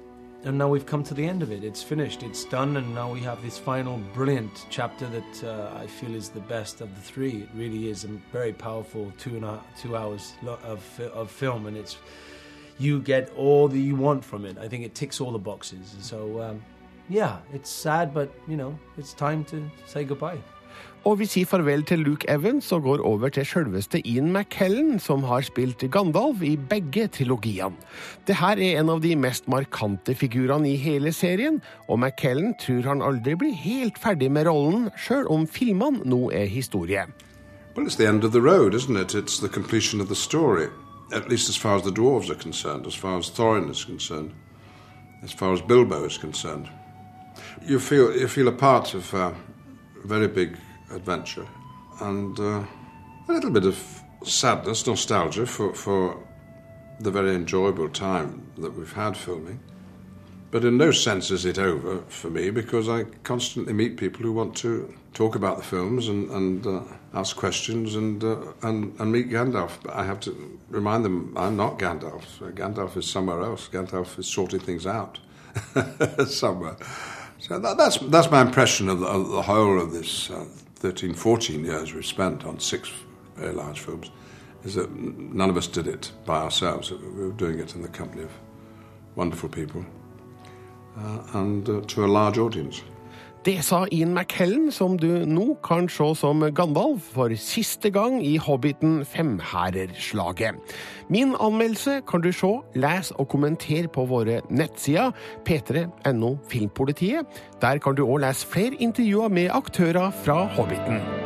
and now we've come to the end of it. It's finished. It's done, and now we have this final brilliant chapter that uh, I feel is the best of the three. It really is a very powerful two and a, two hours of of film, and it's you get all that you want from it. I think it ticks all the boxes. So um, yeah, it's sad, but you know, it's time to say goodbye. Og vi sier farvel til Luke Evans og går over til selveste Ian McKellen, som har spilt Gandalf i begge trilogiene. Det her er en av de mest markante figurene i hele serien, og McKellen tror han aldri blir helt ferdig med rollen, sjøl om filmene nå er historie. Well, it's the at least as far as the dwarves are concerned, as far as Thorin is concerned, as far as Bilbo is concerned. You feel you feel a part of a very big adventure, and uh, a little bit of sadness, nostalgia for for the very enjoyable time that we've had filming. But in no sense is it over for me because I constantly meet people who want to talk about the films and, and uh, ask questions and, uh, and and meet Gandalf. But I have to remind them I'm not Gandalf. Gandalf is somewhere else. Gandalf is sorting things out somewhere. So So that, that's, that's my impression of the, of the whole of this uh, 13, 14 years we've spent on six very large films, is that none of us did it by ourselves. We were doing it in the company of wonderful people uh, and uh, to a large audience. Det sa Ian McKellen, som du nå kan se som Gandalf for siste gang i Hobbiten Femhærerslaget. Min anmeldelse kan du se, lese og kommentere på våre nettsider p3.no Filmpolitiet. Der kan du òg lese flere intervjuer med aktører fra Hobbiten.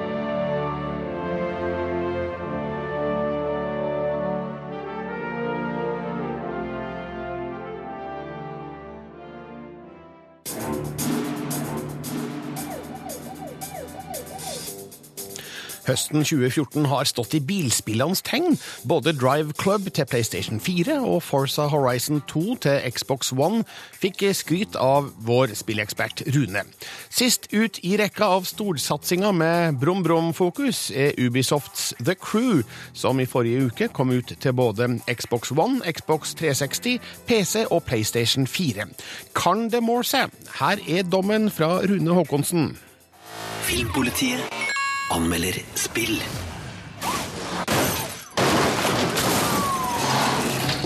Høsten 2014 har stått i bilspillenes tegn. Både Drive Club til PlayStation 4 og Forza Horizon 2 til Xbox One fikk skryt av vår spillekspert Rune. Sist ut i rekka av storsatsinga med brum-brum-fokus er Ubisofts The Crew, som i forrige uke kom ut til både Xbox One, Xbox 360, PC og PlayStation 4. Kan det måle seg? Her er dommen fra Rune Haakonsen. Filmpolitiet anmelder spill.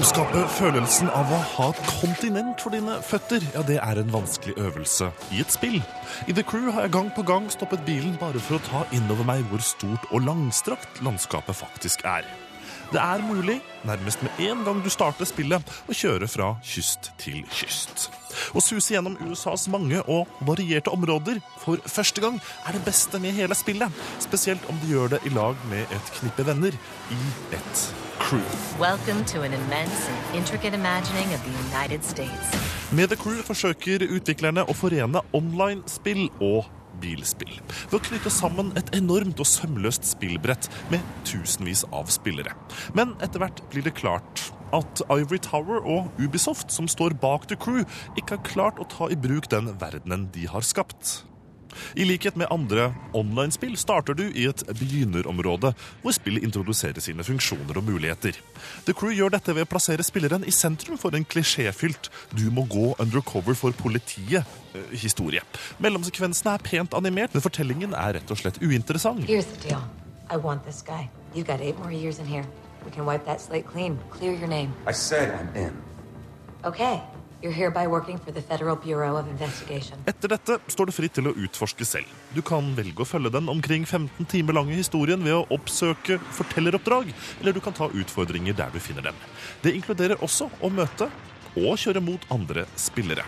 Å skape følelsen av å ha et kontinent for dine føtter, ja, det er en vanskelig øvelse i et spill. I The Crew har jeg gang på gang stoppet bilen bare for å ta innover meg hvor stort og langstrakt landskapet faktisk er. Det er mulig, nærmest med en gang du starter spillet, å kjøre fra kyst til kyst. Å suse gjennom USAs mange og varierte områder for første gang er det beste med hele spillet. Spesielt om du gjør det i lag med et knippe venner i et crew. Welcome to an immense and intricate imagining of the United States. Med The Crew forsøker utviklerne å forene online-spill og bilspill ved å knytte sammen et enormt og sømløst spillbrett med tusenvis av spillere. Men etter hvert blir det klart at Ivory Tower og Ubisoft, som står bak The Crew, ikke har klart å ta i bruk den verdenen de har skapt. I likhet med andre online-spill starter du i et begynnerområde, hvor spillet introduserer sine funksjoner og muligheter. The Crew gjør dette ved å plassere spilleren i sentrum for en klisjéfylt 'du må gå undercover for politiet'-historie. Mellomsekvensene er pent animert, men fortellingen er rett og slett uinteressant. Here's the deal. I want this guy. You got eight more years in here. We can wipe that slate clean. Clear your name. I said I'm in. Okay. Etter dette står det fritt til å utforske selv. Du kan velge å følge den omkring 15 timer lange historien ved å oppsøke fortelleroppdrag, eller du kan ta utfordringer der du finner dem. Det inkluderer også å møte og kjøre mot andre spillere.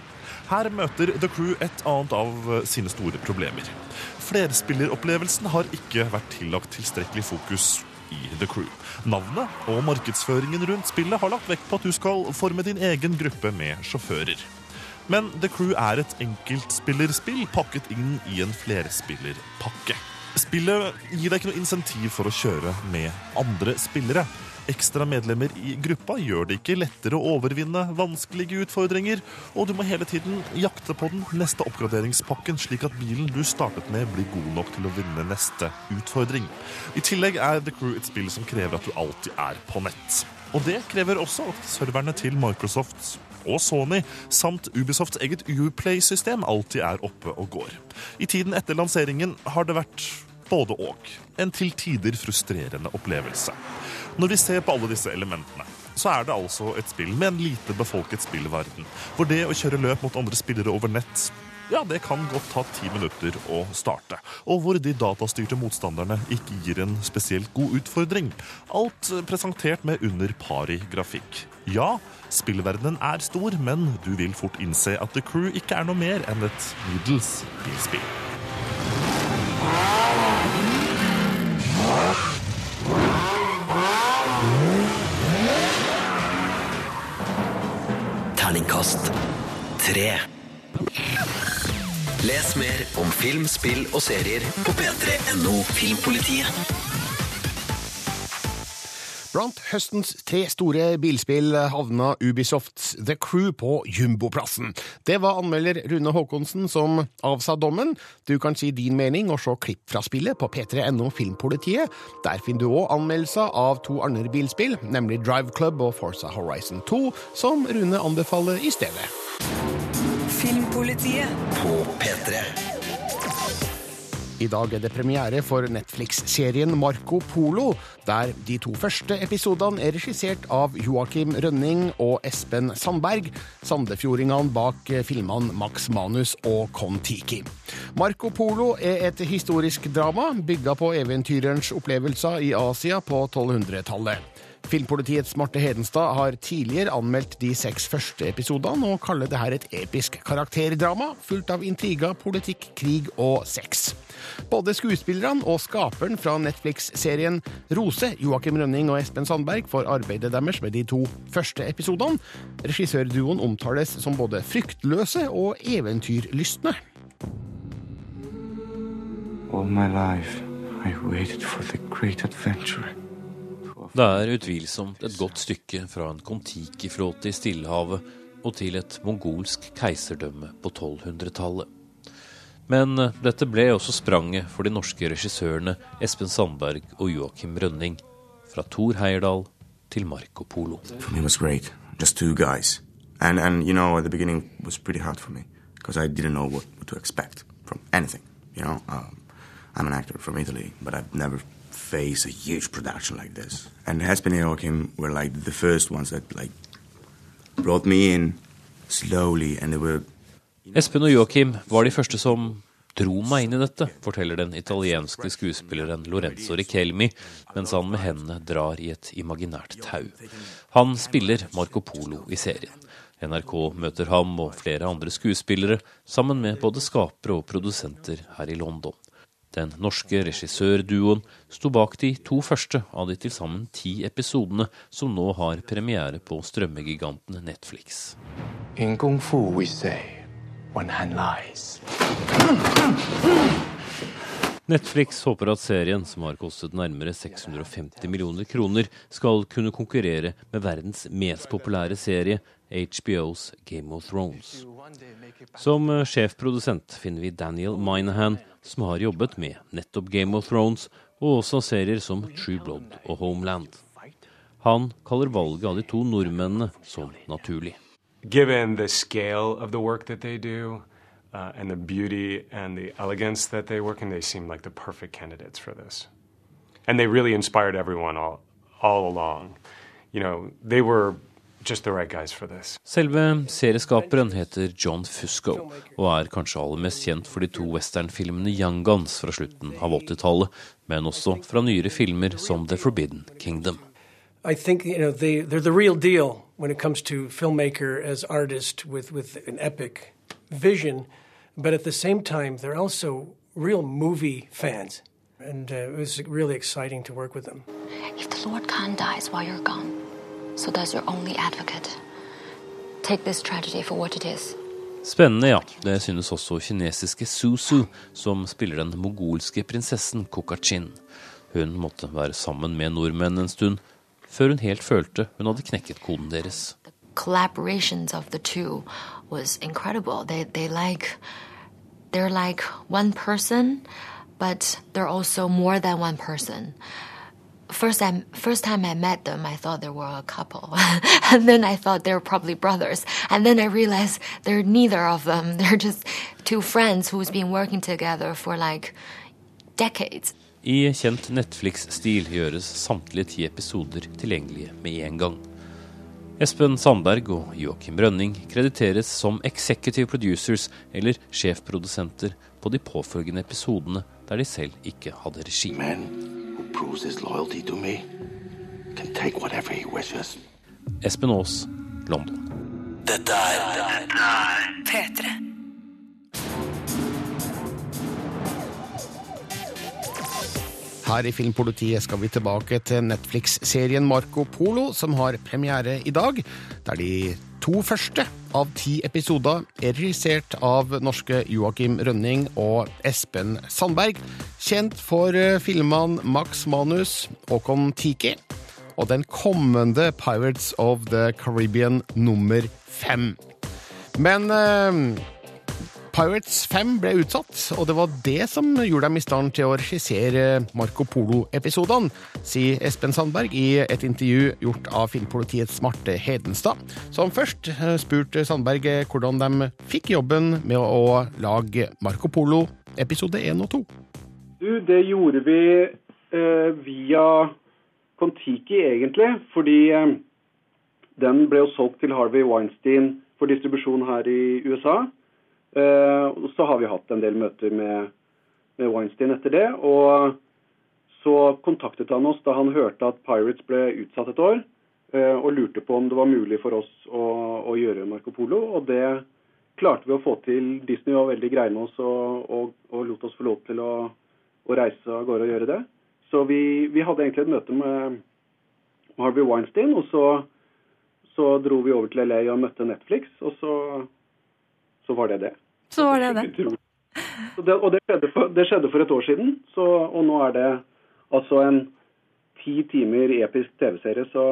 Her møter The Crew et annet av sine store problemer. Flerspilleropplevelsen har ikke vært tillagt tilstrekkelig fokus i The Crew. Navnet og markedsføringen rundt spillet har lagt vekt på at du skal forme din egen gruppe med sjåfører. Men The Crew er et enkeltspillerspill pakket inn i en flerspillerpakke. Spillet gir deg ikke noe insentiv for å kjøre med andre spillere. Ekstra medlemmer i gruppa gjør det ikke lettere å overvinne vanskelige utfordringer, og du må hele tiden jakte på den neste oppgraderingspakken, slik at bilen du startet med, blir god nok til å vinne neste utfordring. I tillegg er The Crew et spill som krever at du alltid er på nett. Og det krever også at serverne til Microsoft og Sony samt Ubisofts eget Uplay-system alltid er oppe og går. I tiden etter lanseringen har det vært både og. En til tider frustrerende opplevelse. Når vi ser på alle disse elementene, så er det altså et spill med en lite befolket spillverden, hvor det å kjøre løp mot andre spillere over nett ja, det kan godt ta ti minutter å starte. Og hvor de datastyrte motstanderne ikke gir en spesielt god utfordring. Alt presentert med under pari grafikk. Ja, spillverdenen er stor, men du vil fort innse at The Crew ikke er noe mer enn et middels bilspill. Terningkast tre. Les mer om film, spill og serier på p3.no Filmpolitiet. Blant høstens tre store bilspill havna Ubisofts The Crew på jumboplassen. Det var anmelder Rune Haakonsen som avsa dommen. Du kan si din mening og se klipp fra spillet på p3.no Filmpolitiet. Der finner du òg anmeldelser av to andre bilspill, nemlig Drive Club og Forza Horizon 2, som Rune anbefaler i stedet. Filmpolitiet Filmpolitiet På P3. I dag er det premiere for Netflix-serien Marco Polo, der de to første episodene er regissert av Joakim Rønning og Espen Sandberg, sandefjordingene bak filmene Max Manus og Kon-Tiki. Marco Polo er et historisk drama bygga på eventyrerens opplevelser i Asia på 1200-tallet. Filmpolitiets Marte Hedenstad har tidligere anmeldt de seks første episodene og kaller det her et episk karakterdrama fullt av intriger, politikk, krig og sex. Både skuespillerne og skaperen fra Netflix-serien Rose, Joakim Rønning og Espen Sandberg, får arbeidet deres med de to første episodene. Regissørduoen omtales som både fryktløse og eventyrlystne. All my life, I waited for the great adventure. Det er utvilsomt et godt stykke fra en Kon-Tiki-flåte i Stillehavet og til et mongolsk keiserdømme på 1200-tallet. Men eh, dette ble også spranget for de norske regissørene Espen Sandberg og Joakim Rønning. Fra Thor Heyerdahl til Marco Polo. For meg var great. Just two guys. And, and you know, at the beginning was for me because I didn't know what, what to expect from anything. You know, um, I'm an actor from Italy, but I've never faced a huge production like this. And Espen and Joachim were like the first ones that like brought me in slowly, and they were Espen og Joakim var de første som dro meg inn i dette, forteller den italienske skuespilleren Lorenzo Richelmi, mens han med hendene drar i et imaginært tau. Han spiller Marco Polo i serien. NRK møter ham og flere andre skuespillere, sammen med både skapere og produsenter her i London. Den norske regissørduoen sto bak de to første av de til sammen ti episodene som nå har premiere på strømmegiganten Netflix. In Kung Fu, we say, one Han lies. Netflix håper at serien, som har kostet nærmere 650 millioner kroner, skal kunne konkurrere med verdens mest populære serie, HBOs Game of Thrones. Som sjefprodusent finner vi Daniel Minahan, som har jobbet med nettopp Game of Thrones, og også serier som True Blood og Homeland. Han kaller valget av de to nordmennene som naturlig. Given the scale of the work that they do uh, and the beauty and the elegance that they work in, they seem like the perfect candidates for this. And they really inspired everyone all, all along. You know, they were just the right guys for this. Selve serieskaperen heter John Fusco, og er kanskje aller mest kjent for de to westernfilmene Young Guns fra slutten av 80-tallet, men også fra nyere filmer som The Forbidden Kingdom. I think you know they they're the real deal when it comes to filmmaker as artist with with an epic vision, but at the same time they're also real movie fans, and uh, it was really exciting to work with them. If the Lord Khan dies while you're gone, so does your only advocate. Take this tragedy for what it is. Spennende, ja. Det synes også kinesiske Susu, som spiller den mogolske prinsessen Kokachin. Hun måtte være sammen med nordmenn en stund, før hun helt følte hun hadde knekket koden deres. Collaborations of the two was incredible. They they like they're like one person, but they're also more than one person. First time, first time I met them, I thought they were a couple, and then I thought they were probably brothers, and then I realized they're neither of them. They're just two friends who's been working together for like decades. I kjent Netflix-stil gjøres samtlige ti episoder tilgjengelige med en gang. Espen Sandberg og Joakim Rønning krediteres som executive producers, eller sjefprodusenter, på de påfølgende episodene der de selv ikke hadde regi. Who proves his loyalty to me can take whatever he wishes. Espen Aas, London. Dette er P3. Her i Filmpolitiet skal vi tilbake til Netflix-serien Marco Polo, som har premiere i dag, der de to første av ti episoder er regissert av norske Joakim Rønning og Espen Sandberg, kjent for eh, filmene Max Manus og Kon-Tiki, og den kommende Pirates of the Caribbean nummer fem. Men eh, Pirates 5 ble utsatt, og det var det som gjorde dem i stand til å regissere Marco Polo-episodene, sier Espen Sandberg i et intervju gjort av Filmpolitiets Marte Hedenstad, som først eh, spurte Sandberg hvordan de fikk jobben med å lage Marco Polo episode 1 og 2. Du, det gjorde vi eh, via Kon-Tiki, egentlig, fordi eh, den ble jo solgt til Harvey Weinstein for distribusjon her i USA. Eh, og så har vi hatt en del møter med, med Weinstein etter det. Og så kontaktet han oss da han hørte at Pirates ble utsatt et år, eh, og lurte på om det var mulig for oss å, å gjøre Marco Polo. Og det klarte vi å få til. Disney var veldig greie med oss og, og, og lot oss få lov til å, å reise av gårde og gjøre det. Så vi, vi hadde egentlig et møte med Harvey Weinstein, og så, så dro vi over til LA og møtte Netflix, og så, så var det det. Så var det det. Det og det skjedde, for, det skjedde for et år siden, så, og nå er det altså en ti timer episk TV-serie, så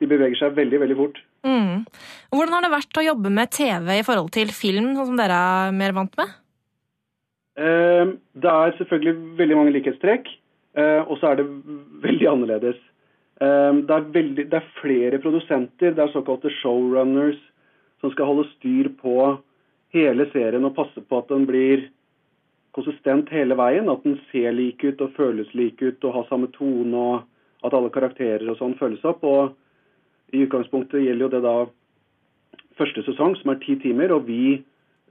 de beveger seg veldig, veldig fort. Mm. Hvordan har det vært å jobbe med TV i forhold til film, sånn som dere er mer vant med? Eh, det er selvfølgelig veldig mange likhetstrekk, eh, og så er det veldig annerledes. Eh, det, er veldig, det er flere produsenter, det er såkalte showrunners, som skal holde styr på hele serien og passe på at den blir konsistent hele veien. At den ser lik ut og føles lik ut og har samme tone, og at alle karakterer og sånn følges opp. og I utgangspunktet gjelder jo det da første sesong, som er ti timer. og vi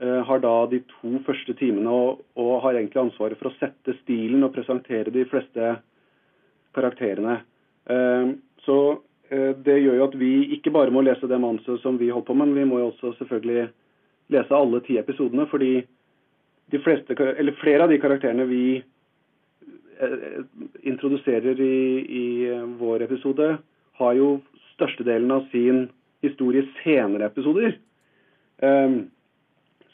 eh, har da de to første timene og, og, har egentlig ansvaret for å sette stilen og presentere de fleste karakterene. Eh, så eh, det gjør jo at vi ikke bare må lese det manuset som vi holder på med, men vi må jo også selvfølgelig lese alle ti episodene, fordi de fleste, eller flere av de karakterene vi eh, introduserer i, i vår episode, har jo størstedelen av sin historie senere episoder. Um,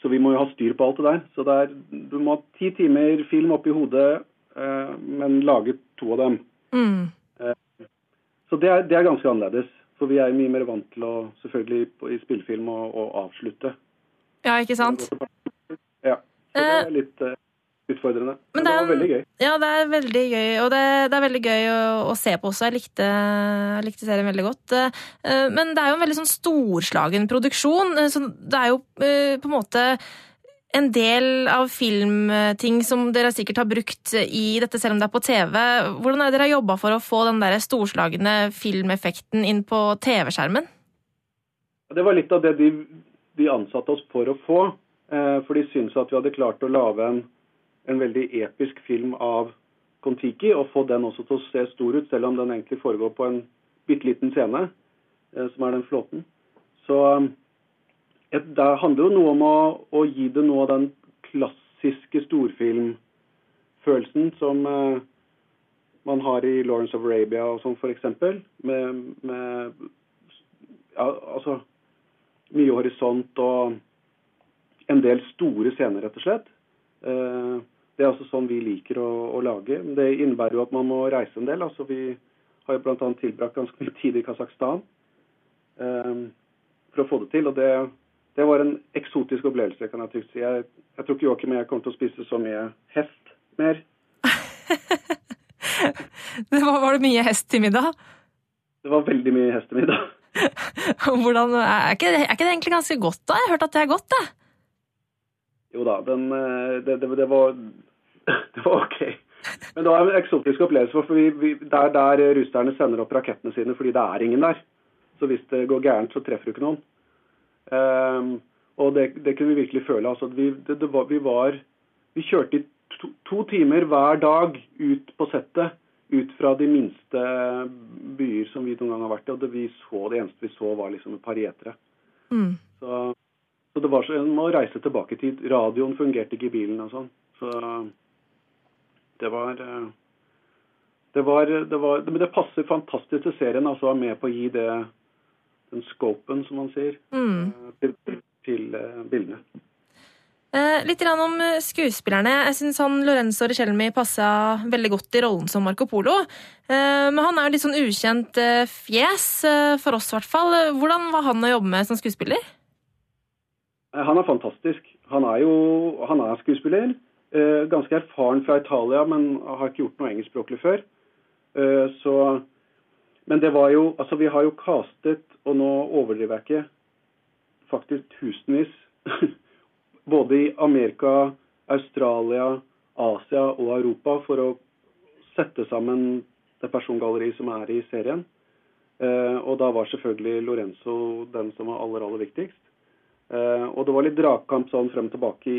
så vi må jo ha styr på alt det der. Så det er, du må ha ti timer film oppi hodet, uh, men lage to av dem. Mm. Uh, så det er, det er, ganske annerledes. For vi er mye mer vant til å selvfølgelig i spillefilm å, å avslutte. Ja, ikke sant? Ja. Så det er litt uh, utfordrende. Men, Men det, det, var veldig gøy. Ja, det er veldig gøy. Og det, det er veldig gøy å, å, se på også. Jeg likte, jeg likte serien veldig godt. Uh, men det er jo en veldig sånn storslagen produksjon. Uh, så det er jo på en måte en del av filmting som dere sikkert har brukt i dette, selv om det er på TV. Hvordan er det dere har jobba for å få den der storslagne filmeffekten inn på TV-skjermen? Det var litt av det de de ansatte oss for å få. Eh, for de syntes at vi hadde klart å lage en, en veldig episk film av Kon-Tiki, og få den også til å se stor ut, selv om den egentlig foregår på en bitte liten scene, eh, som er den flåten. Så eh, det handler jo noe om å, å, gi det noe av den klassiske storfilmfølelsen som man har i Lawrence of Arabia og sånn, f.eks. Med, med ja, altså mye horisont og en del store scener, rett og slett. Eh, det er altså sånn vi liker å, å lage. Det innebærer jo at man må reise en del. altså Vi har jo bl.a. tilbrakt ganske mye tid i Kasakhstan eh, for å få det til. og det, det var en eksotisk opplevelse, kan jeg trygt si. Jeg, jeg tror ikke Joakim og jeg kommer til å spise så mye hest mer. det var, var det mye hest til middag? Det var veldig mye hest til middag. Hvordan, er, ikke, er, ikke, det egentlig ganske godt, da? Jeg har hørt at det er godt, det. Jo da, den, det, det, det, var, det var ok. Men det var en eksotisk opplevelse. for vi, vi, Det er der russerne sender opp rakettene sine fordi det er ingen der. Så hvis det går gærent, så treffer du ikke noen. Um, og det, det, kunne vi virkelig føle. Altså, vi, var, vi, var, vi kjørte i to, to timer hver dag ut på settet ut fra de minste byer som vi noen gang har vært i. Og det, vi så, det eneste vi så, var liksom et par gjetere. Mm. Så, så, det var så en må reise tilbake i tid. Radioen fungerte ikke i bilen og sånn. Så det var det var, det var, Men det passer fantastisk til serien altså å være med på å gi det den scopen, som man sier, mm. til, til bildene. Eh, litt om eh, skuespillerne. Jeg syns Lorenzo Rechelmi, passa veldig godt i rollen som Marco Polo. Eh, men han er jo litt sånn ukjent fjes, for oss i hvert fall. Hvordan var han å jobbe med som skuespiller? Han er fantastisk. Han er jo han er skuespiller. ganske erfaren fra Italia, men har ikke gjort noe engelskspråklig før. Så Men det var jo Altså, vi har jo castet, og nå overdriver jeg ikke, faktisk tusenvis. Både i Amerika, Australia, Asia og Europa for å sette sammen det persongalleriet som er i serien. Eh, og da var selvfølgelig Lorenzo den som var aller, aller viktigst. Eh, og det var litt dragkamp sånn frem og tilbake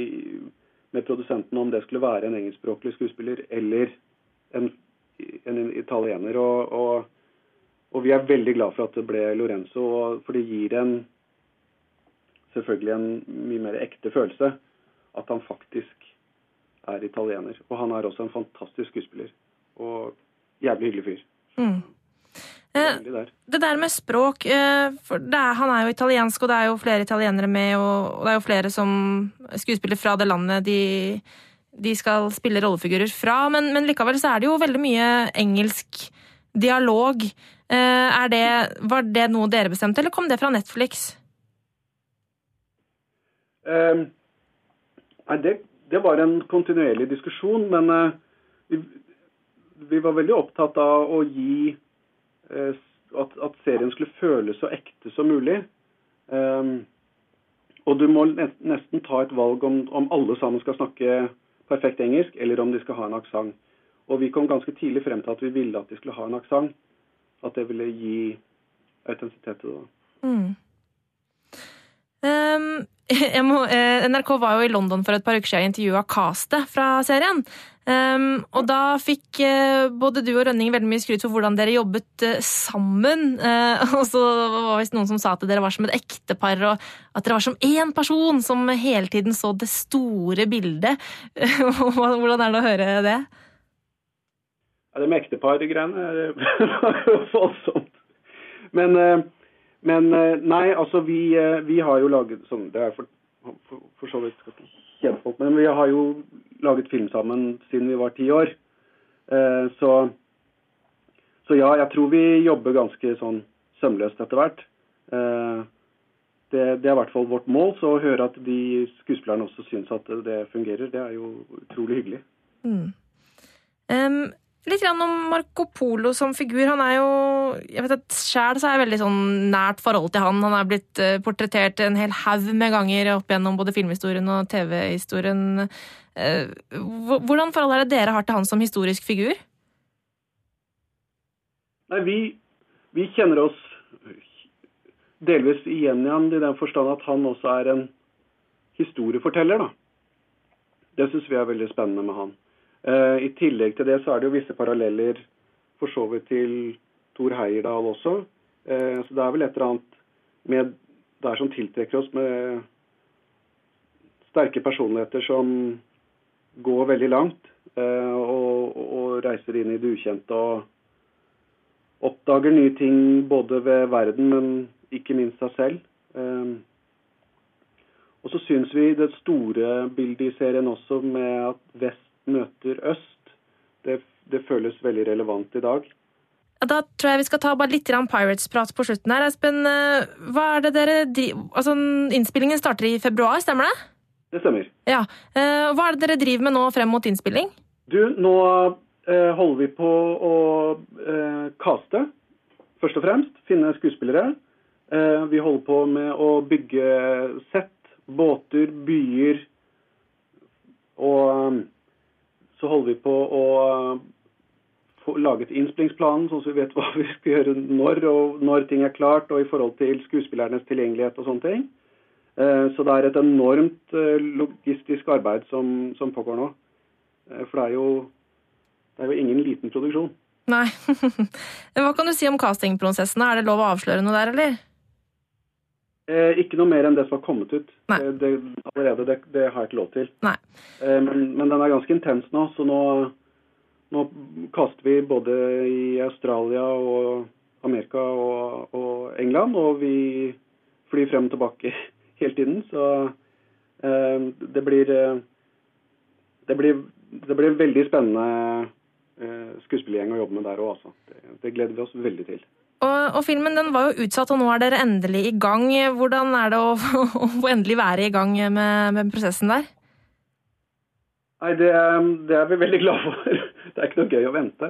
med produsenten om det skulle være en engelskspråklig skuespiller eller en, en italiener. Og, og, og vi er veldig glad for at det ble Lorenzo, for det gir en selvfølgelig en mye mer ekte følelse at han faktisk er italiener. Og han er også en fantastisk skuespiller. Og jævlig hyggelig fyr. Mm. Eh, der. det der med språk eh, for er, Han er jo italiensk, og det er jo flere italienere med, og, det er jo flere som skuespiller fra det landet de, de skal spille rollefigurer fra. Men, men likevel så er det jo veldig mye engelsk dialog. Eh, er det, var det noe dere bestemte, eller kom det fra Netflix? Eh, nei, det, det var en kontinuerlig diskusjon, men eh, vi, vi var veldig opptatt av å gi eh, at, at serien skulle føles så ekte som mulig. Eh, og du må nesten ta et valg om, om alle sammen skal snakke perfekt engelsk, eller om de skal ha en aksent. Og vi kom ganske tidlig frem til at vi ville at de skulle ha en aksent. At det ville gi autentisitet til det. Mm. Um, må, eh, NRK var jo i London for et par uker siden og intervjua castet fra serien. Um, og da fikk uh, både du og Rønning veldig mye skryt for hvordan dere jobbet uh, sammen. Uh, og så var det noen som sa at dere var som et ektepar, og at dere var som én person som hele tiden så det store bildet. hvordan er det å høre det? Ja, det med ektepar-greiene jo voldsomt. Men, men eh, nei, altså vi, eh, vi har jo laget sånn Det er for, for, for så vidt skal men vi har jo laget film sammen siden vi var ti år. Eh, Så, så ja, jeg tror vi jobber ganske sånn sømløst etter hvert. Det, det er i hvert fall vårt mål. Så å høre at de skuespillerne også syns at det fungerer, det er jo utrolig hyggelig. Mm. Um, litt grann om Marco Polo som figur. Han er jo jeg vet at Sjæl er jeg veldig sånn nært forhold til han. Han er blitt eh, portrettert en hel haug med ganger opp gjennom både filmhistorien og TV-historien. Eh, hvordan forhold er det dere har til han som historisk figur? Nei, vi, vi kjenner oss delvis igjen i han i den forstand at han også er en historieforteller. da. Det syns vi er veldig spennende med han. Eh, I tillegg til det så er det jo visse paralleller for så vidt til Thor Heyerdahl også. Eh, så det er vel et eller annet med der som tiltrekker oss med sterke personligheter som går veldig langt eh, og, og reiser inn i det ukjente og oppdager nye ting både ved verden, men ikke minst seg selv. Og så syns vi det store bildet i serien også med at vest møter øst, det, det føles veldig relevant i dag. Da tror jeg vi skal ta bare litt Pirates-prat på slutten her. Espen, eh, hva er det dere driver Altså, innspillingen starter i februar, stemmer det? Det stemmer. Ja. Eh, Hva er det dere driver med nå frem mot innspilling? Du, nå eh, holder vi på å kaste, først og fremst. Finne skuespillere. Vi holder på med å bygge sett, båter, byer. Og så holder vi på å eh, laget innspillingsplanen, sånn at vi vet hva vi skal gjøre når, og når ting er klart, og i forhold til skuespillernes tilgjengelighet og sånne ting. Eh, Så det er et enormt eh, logistisk arbeid som, som pågår nå. For det er, jo, det er jo ingen liten produksjon. Nei. Hva kan du si om castingprosessene? Er det lov å avsløre noe der, eller? Eh, ikke noe mer enn det som har kommet ut. Nei. Det, allerede, det, det har jeg ikke lov til. Eh, men, men den er ganske intens nå, så nå, nå kaster vi både i Australia og Amerika og, og England, og vi flyr frem og tilbake hele tiden. Så eh, det blir eh, det blir, det blir en veldig spennende eh, skuespillergjeng å jobbe med der òg, altså. Det, det gleder vi oss veldig til. Og, og filmen den var jo utsatt, og nå er dere endelig i gang. Hvordan er det å, å å endelig være i gang med, med prosessen der? Nei, det, det er vi veldig glad for. Det er ikke noe gøy å vente.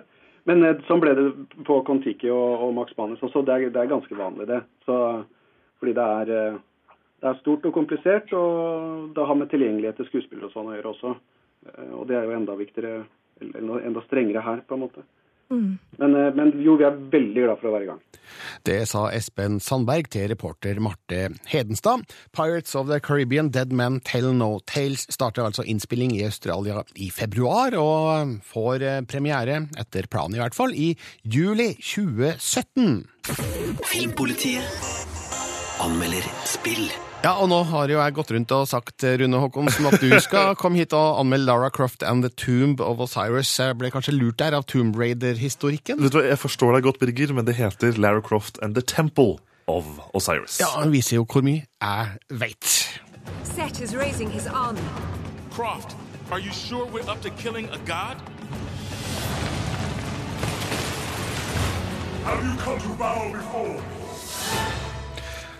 Men eh, sånn ble det på Kon-Tiki og, og Max Manus også. Det er, det er ganske vanlig, det. Så, fordi det er, eh, det er stort og komplisert, og det har med tilgjengelighet til skuespillere og sånn å gjøre også. Eh, Og det er jo enda viktigere, eller enda strengere her, på en måte. Men, eh, men jo, vi er veldig glad for å være i gang. Det sa Espen Sandberg til reporter Marte Hedenstad. Pirates of the Caribbean Dead Men Tell No Tales starter altså innspilling i Australia i februar, og får eh, premiere, etter planen i hvert fall, i juli 2017. Filmpolitiet anmelder spill. Ja, og nå har jo jeg gått rundt og sagt, Rune Håkonsen, at du skal komme hit og anmelde Lara Croft and The Tomb of Osiris. Jeg ble kanskje lurt der av Tomb Raider-historikken? Vet du hva, Jeg forstår deg godt, Birger, men det heter Lara Croft and the Temple of Osiris. Ja, han viser jo hvor mye jeg veit. Set is raising his army. Croft, are you sure we're up to killing a god? Have you come to battle before?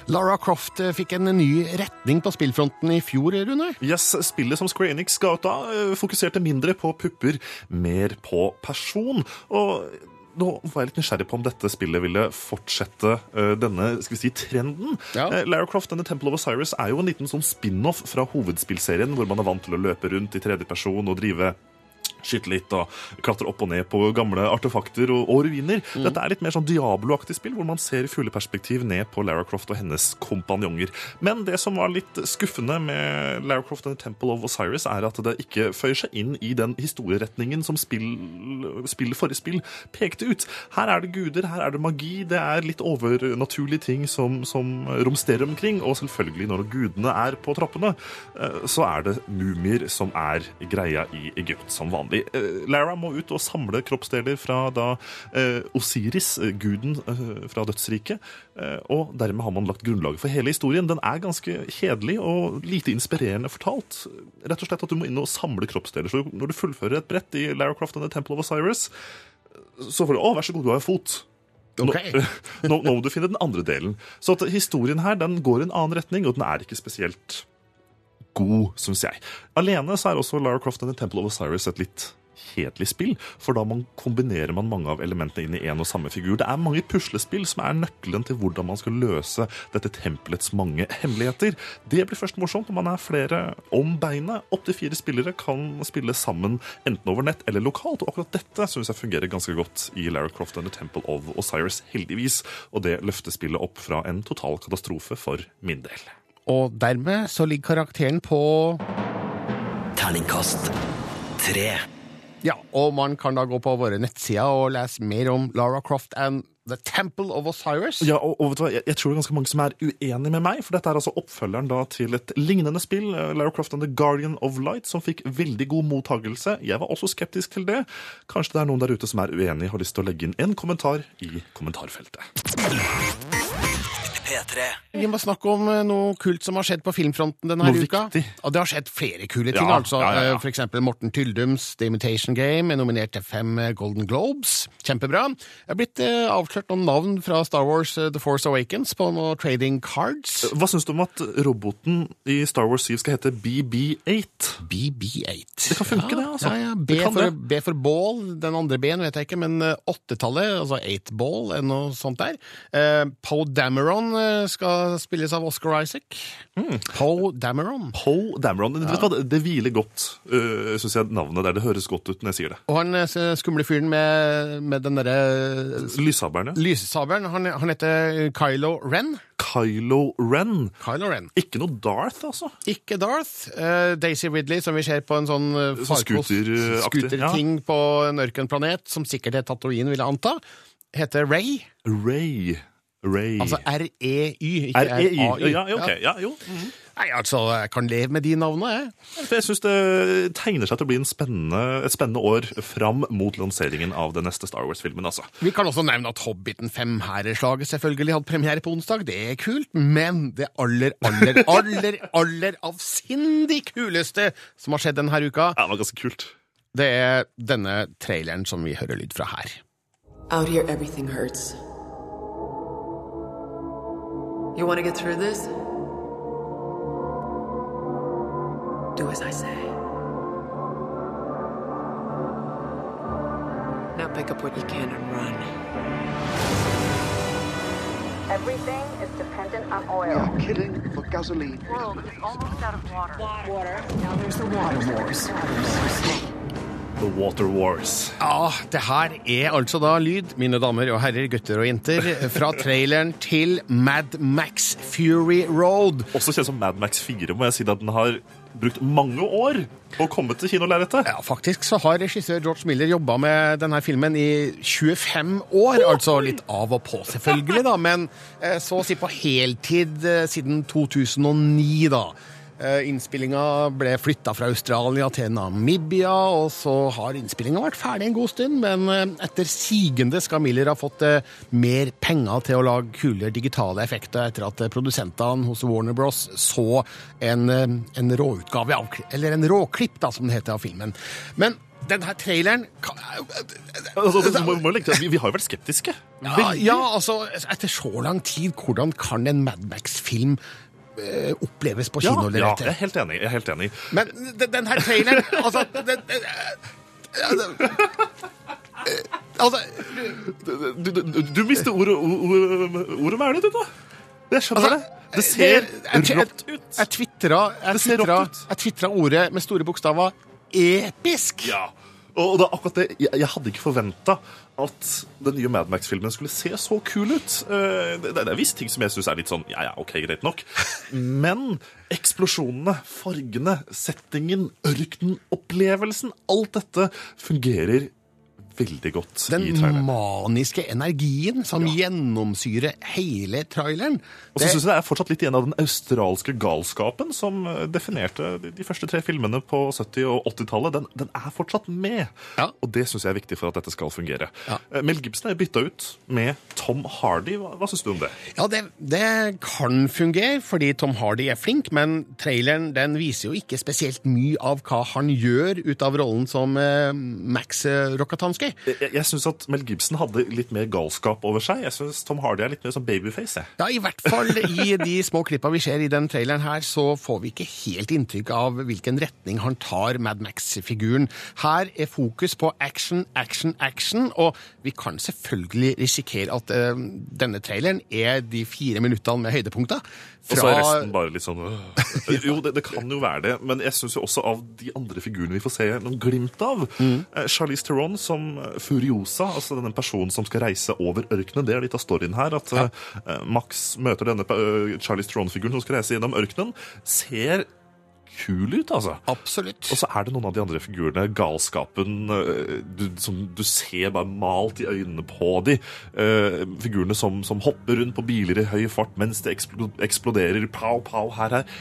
Lara Croft eh, fikk en ny retning på spillfronten i fjor, Rune. Yes, Spillet som Square Enix ga ut da, eh, fokuserte mindre på pupper, mer på person. Og nå var jeg litt nysgjerrig på om dette spillet ville fortsette eh, denne skal vi si, trenden. Eh, Lara Croft the Temple of Osiris er jo en liten sånn spin-off fra hovedspillserien, hvor man er vant til å løpe rundt i tredje person og drive skyte litt og klatre opp og ned på gamle artefakter og, og ruiner. Dette er litt mer sånn Diablo-aktig spill, hvor man ser i fugleperspektiv ned på Lara Croft og hennes kompanjonger. Men det som var litt skuffende med Lara Croft and the Temple of Osiris, er at det ikke føyer seg inn i den historieretningen som spill, spill forrige spill pekte ut. Her er det guder, her er det magi, det er litt overnaturlige ting som, som romsterer omkring, og selvfølgelig når gudene er på trappene, eh, så er det mumier som er greia i Egypt som vanlig. Eh, Lara må ut og samle kroppsdeler fra da eh, Osiris, eh, guden fra dødsriket, og dermed har man lagt grunnlaget for hele historien. Den er ganske kjedelig og lite inspirerende fortalt. Rett og slett at du må inn og samle kroppsdeler. Så når du fullfører et brett i Lara Croft and the Temple of Osiris, så får du 'Å, vær så god, du har en fot'. Okay. nå, nå må du finne den andre delen. Så historien her den går i en annen retning, og den er ikke spesielt god, syns jeg. Alene så er også Lara Croft and the Temple of Osiris et litt kjedelig spill, for da man kombinerer man mange av elementene inn i én og samme figur. Det er mange puslespill som er nøkkelen til hvordan man skal løse dette tempelets mange hemmeligheter. Det blir først morsomt når man er flere om beinet. Opptil fire spillere kan spille sammen enten over nett eller lokalt, og akkurat dette syns jeg fungerer ganske godt i Lara Croft and the Temple of Osiris, heldigvis, og det løfter spillet opp fra en total katastrofe for min del. Og dermed så ligger karakteren på Terningkast tre. Ja, og man kan da gå på våre nettsider og lese mer om Lara Croft and The Temple of Osiris. Ja, og, og vet du hva, jeg, jeg tror det er ganske mange som er uenige med meg, for dette er altså oppfølgeren da til et lignende spill, eh, Lara Croft and The Guardian of Light, som fikk veldig god mottagelse. Jeg var også skeptisk til det. Kanskje det er noen der ute som er uenige, har lyst til å legge inn en kommentar i kommentarfeltet. P3. Vi må snakke om eh, noe kult som har skjedd på filmfronten denne Noe uka. viktig. Og det har skjedd flere kule ting, Ja, altså. ja, ja, ja. Eh, For eksempel Morten Tyldums The Imitation Game er nominert til fem eh, Golden Globes. Kjempebra. Det er blitt avklart avslørt noen navn fra Star Wars The Force Awakens på noen trading cards. Hva syns du om at roboten i Star Wars 7 skal hete BB8? BB8. Det kan funke, det, altså. Ja, ja. B, Det for, det. B for ball, den andre B-en vet jeg ikke, men åttetallet, altså eight ball, er noe sånt der. Eh, Poe Dameron skal spilles av Oscar Isaac. Poe Dameron. Poe Dameron. Vet hva, det- hviler godt, uh, syns jeg, navnet der. Det høres godt ut når jeg sier det. Og han eh, skumle fyren med, med den derre Lyssabelen, ja. Lyssabelen, han, han heter Kylo Ren. Kylo Ren. Kylo Ren. Ikke noe Darth, altså. Ikke Darth. Uh, Daisy Ridley, som vi ser på en sånn uh, Sånn scooter-aktig, på en ørkenplanet, som sikkert er Tatooine, vil jeg anta, heter Ray. Ray. Ray. Altså R-E-Y, ikke R-E-Y. R-A-Y. Ja, ja, ok. Ja, jo. Mhm. Nei, altså, jeg kan leve med de navnene, jeg. For Jeg syns det tegner seg til å bli en spennende, et spennende år fram mot lanseringen av den neste Star Wars-filmen. altså. Vi kan også nevne at Hobbiten 5-herreslaget selvfølgelig hadde premiere på onsdag. Det er kult, men det aller, aller, aller, aller avsindig kuleste som har skjedd denne uka, Ja, det var ganske kult. det er denne traileren som vi hører lyd fra her. Out here, everything hurts. You want to get through this? Do as I say. Now pick up what you can and run. Everything is dependent on We oil. are killing for gasoline. world is almost out of water. Water. Now there's the water wars. The Water Wars. Ja, det her er altså da lyd, mine damer og herrer, gutter og jenter, fra traileren til Mad Max Fury Road. Også kjent som Mad Max 4, må jeg si at den har brukt mange år på å komme til kinolerretet. Ja, faktisk så har regissør George Miller jobba med denne filmen i 25 år. Altså litt av og på, selvfølgelig, da, men eh, så å si på heltid eh, siden 2009, da. Eh, Innspillinga ble flytta fra Australia til Namibia, og så har innspillinga vært ferdig en god stund, men eh, etter sigende skal Miller ha fått eh, mer penger til å lage kulere digitale effekter etter at produsentene hos Warner Bros. så en, en råutgave av Eller en råklipp, da, som det heter, av filmen. Men denne traileren Altså, du må, må legge vi, vi har jo vært skeptiske. ja, ja, altså, etter så lang tid, hvordan kan en Mad Max-film oppleves på Ja, kino? ja, jeg er helt enig. Jeg er helt enig. Men den, den her traileren Altså den, eh, altså Du, du, du, du mister ordet ordet, ordet med det, du, da. Jeg skjønner det. Det Det ser rått ut. jeg tvitra ordet med store bokstaver episk. Ja. Og det er akkurat det. Jeg, jeg hadde ikke forventa at den nye Mad Max-filmen skulle se så kul ut. Eh, Det, det er visst ting som jeg syns er litt sånn ja, ja, ok, greit nok. Men eksplosjonene, fargene, settingen, ørkenopplevelsen, alt dette fungerer veldig godt i traileren. Den maniske energien som gjennomsyrer hele traileren. Og så syns jeg det er fortsatt litt igjen av den australske galskapen som eh, definerte de, første tre filmene på 70- og 80-tallet. Den, den er fortsatt med. Og det syns jeg er viktig for at dette skal fungere. Ja. Mel Gibson er bytta ut med Tom Hardy. Hva, hva syns du om det? Ja, det, det kan fungere, fordi Tom Hardy er flink, men traileren den viser jo ikke spesielt mye av hva han gjør ut av rollen som eh, Max eh, Jeg, jeg syns at Mel Gibson hadde litt mer galskap over seg. Jeg syns Tom Hardy er litt mer som babyface. jeg. Ja, I hvert fall i de små klippa vi ser i den traileren her, så får vi ikke helt inntrykk av hvilken retning han tar Mad Max-figuren. Her er fokus på action, action, action, og vi kan selvfølgelig risikere at uh, denne traileren er de fire minuttene med høydepunkter. Og så er resten bare litt sånn øh. Jo, det, det kan jo være det, men jeg syns jo også av de andre figurene vi får se noen glimt av Mm. Charlize Theron som eh, Furiosa, altså denne personen som skal reise over ørkenen. Det er litt av storyen her. At ja. Max møter denne Charlie Charlize Theron-figuren som skal reise gjennom ørkenen. Ser kul ut, altså. Absolutt. Og så er det noen av de andre figurene, galskapen eh, du, som du ser bare malt i øynene på de. Uh, figurene som, som hopper rundt på biler i høy fart mens det eksploderer. Pow, pow, her, her.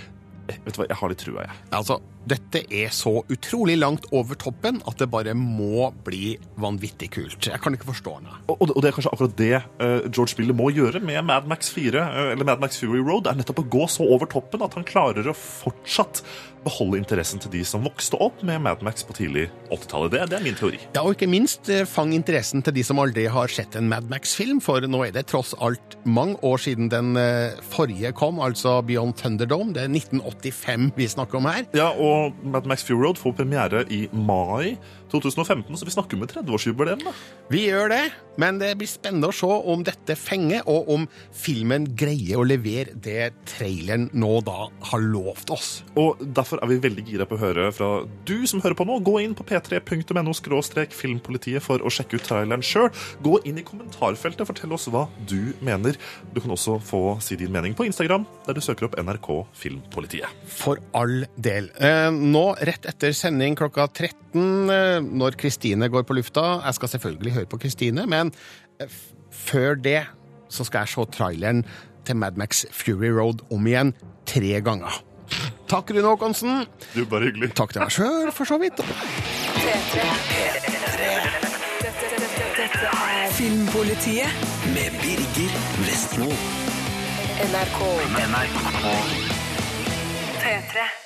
Eh, Vet du hva, jeg har litt trua, jeg. Altså, dette er så utrolig langt over toppen at det bare må bli vanvittig kult. Jeg kan ikke forstå det. Og, og det er kanskje akkurat det uh, George Miller må gjøre med Mad Max 4, uh, eller Mad Max Fury Road, er nettopp å gå så over toppen at han klarer å fortsatt beholde interessen til de som vokste opp med Mad Max på tidlig 80-tallet. Det, det er min teori. Ja, og ikke minst eh, fang interessen til de som aldri har sett en Mad Max-film, for nå er det tross alt mange år siden den eh, forrige kom, altså Beyond Thunderdome. Det er 1985 vi snakker om her. Ja, og Mad Max Fury Road får premiere i mai 2015, så vi snakker om et 30-årsjubileum. da. Vi gjør det, men det blir spennende å se om dette fenger, og om filmen greier å levere det traileren nå da har lovt oss. Og Derfor er vi veldig gira på å høre fra du som hører på nå. Gå inn på p3.no filmpolitiet for å sjekke ut traileren sjøl. Gå inn i kommentarfeltet, fortell oss hva du mener. Du kan også få si din mening på Instagram, der du søker opp NRK Filmpolitiet. For all del. Eh, nå, rett etter sending klokka 13, eh, når Kristine går på lufta Jeg skal selvfølgelig høre på Kristine, men eh, f før det så skal jeg se traileren til Mad Max Fury Road om igjen tre ganger. Takk, Rune Håkonsen. Du, bare hyggelig. Takk til meg sjøl, for så vidt. Dette er Filmpolitiet Med Birger Vestmo. NRK. NRK. P3.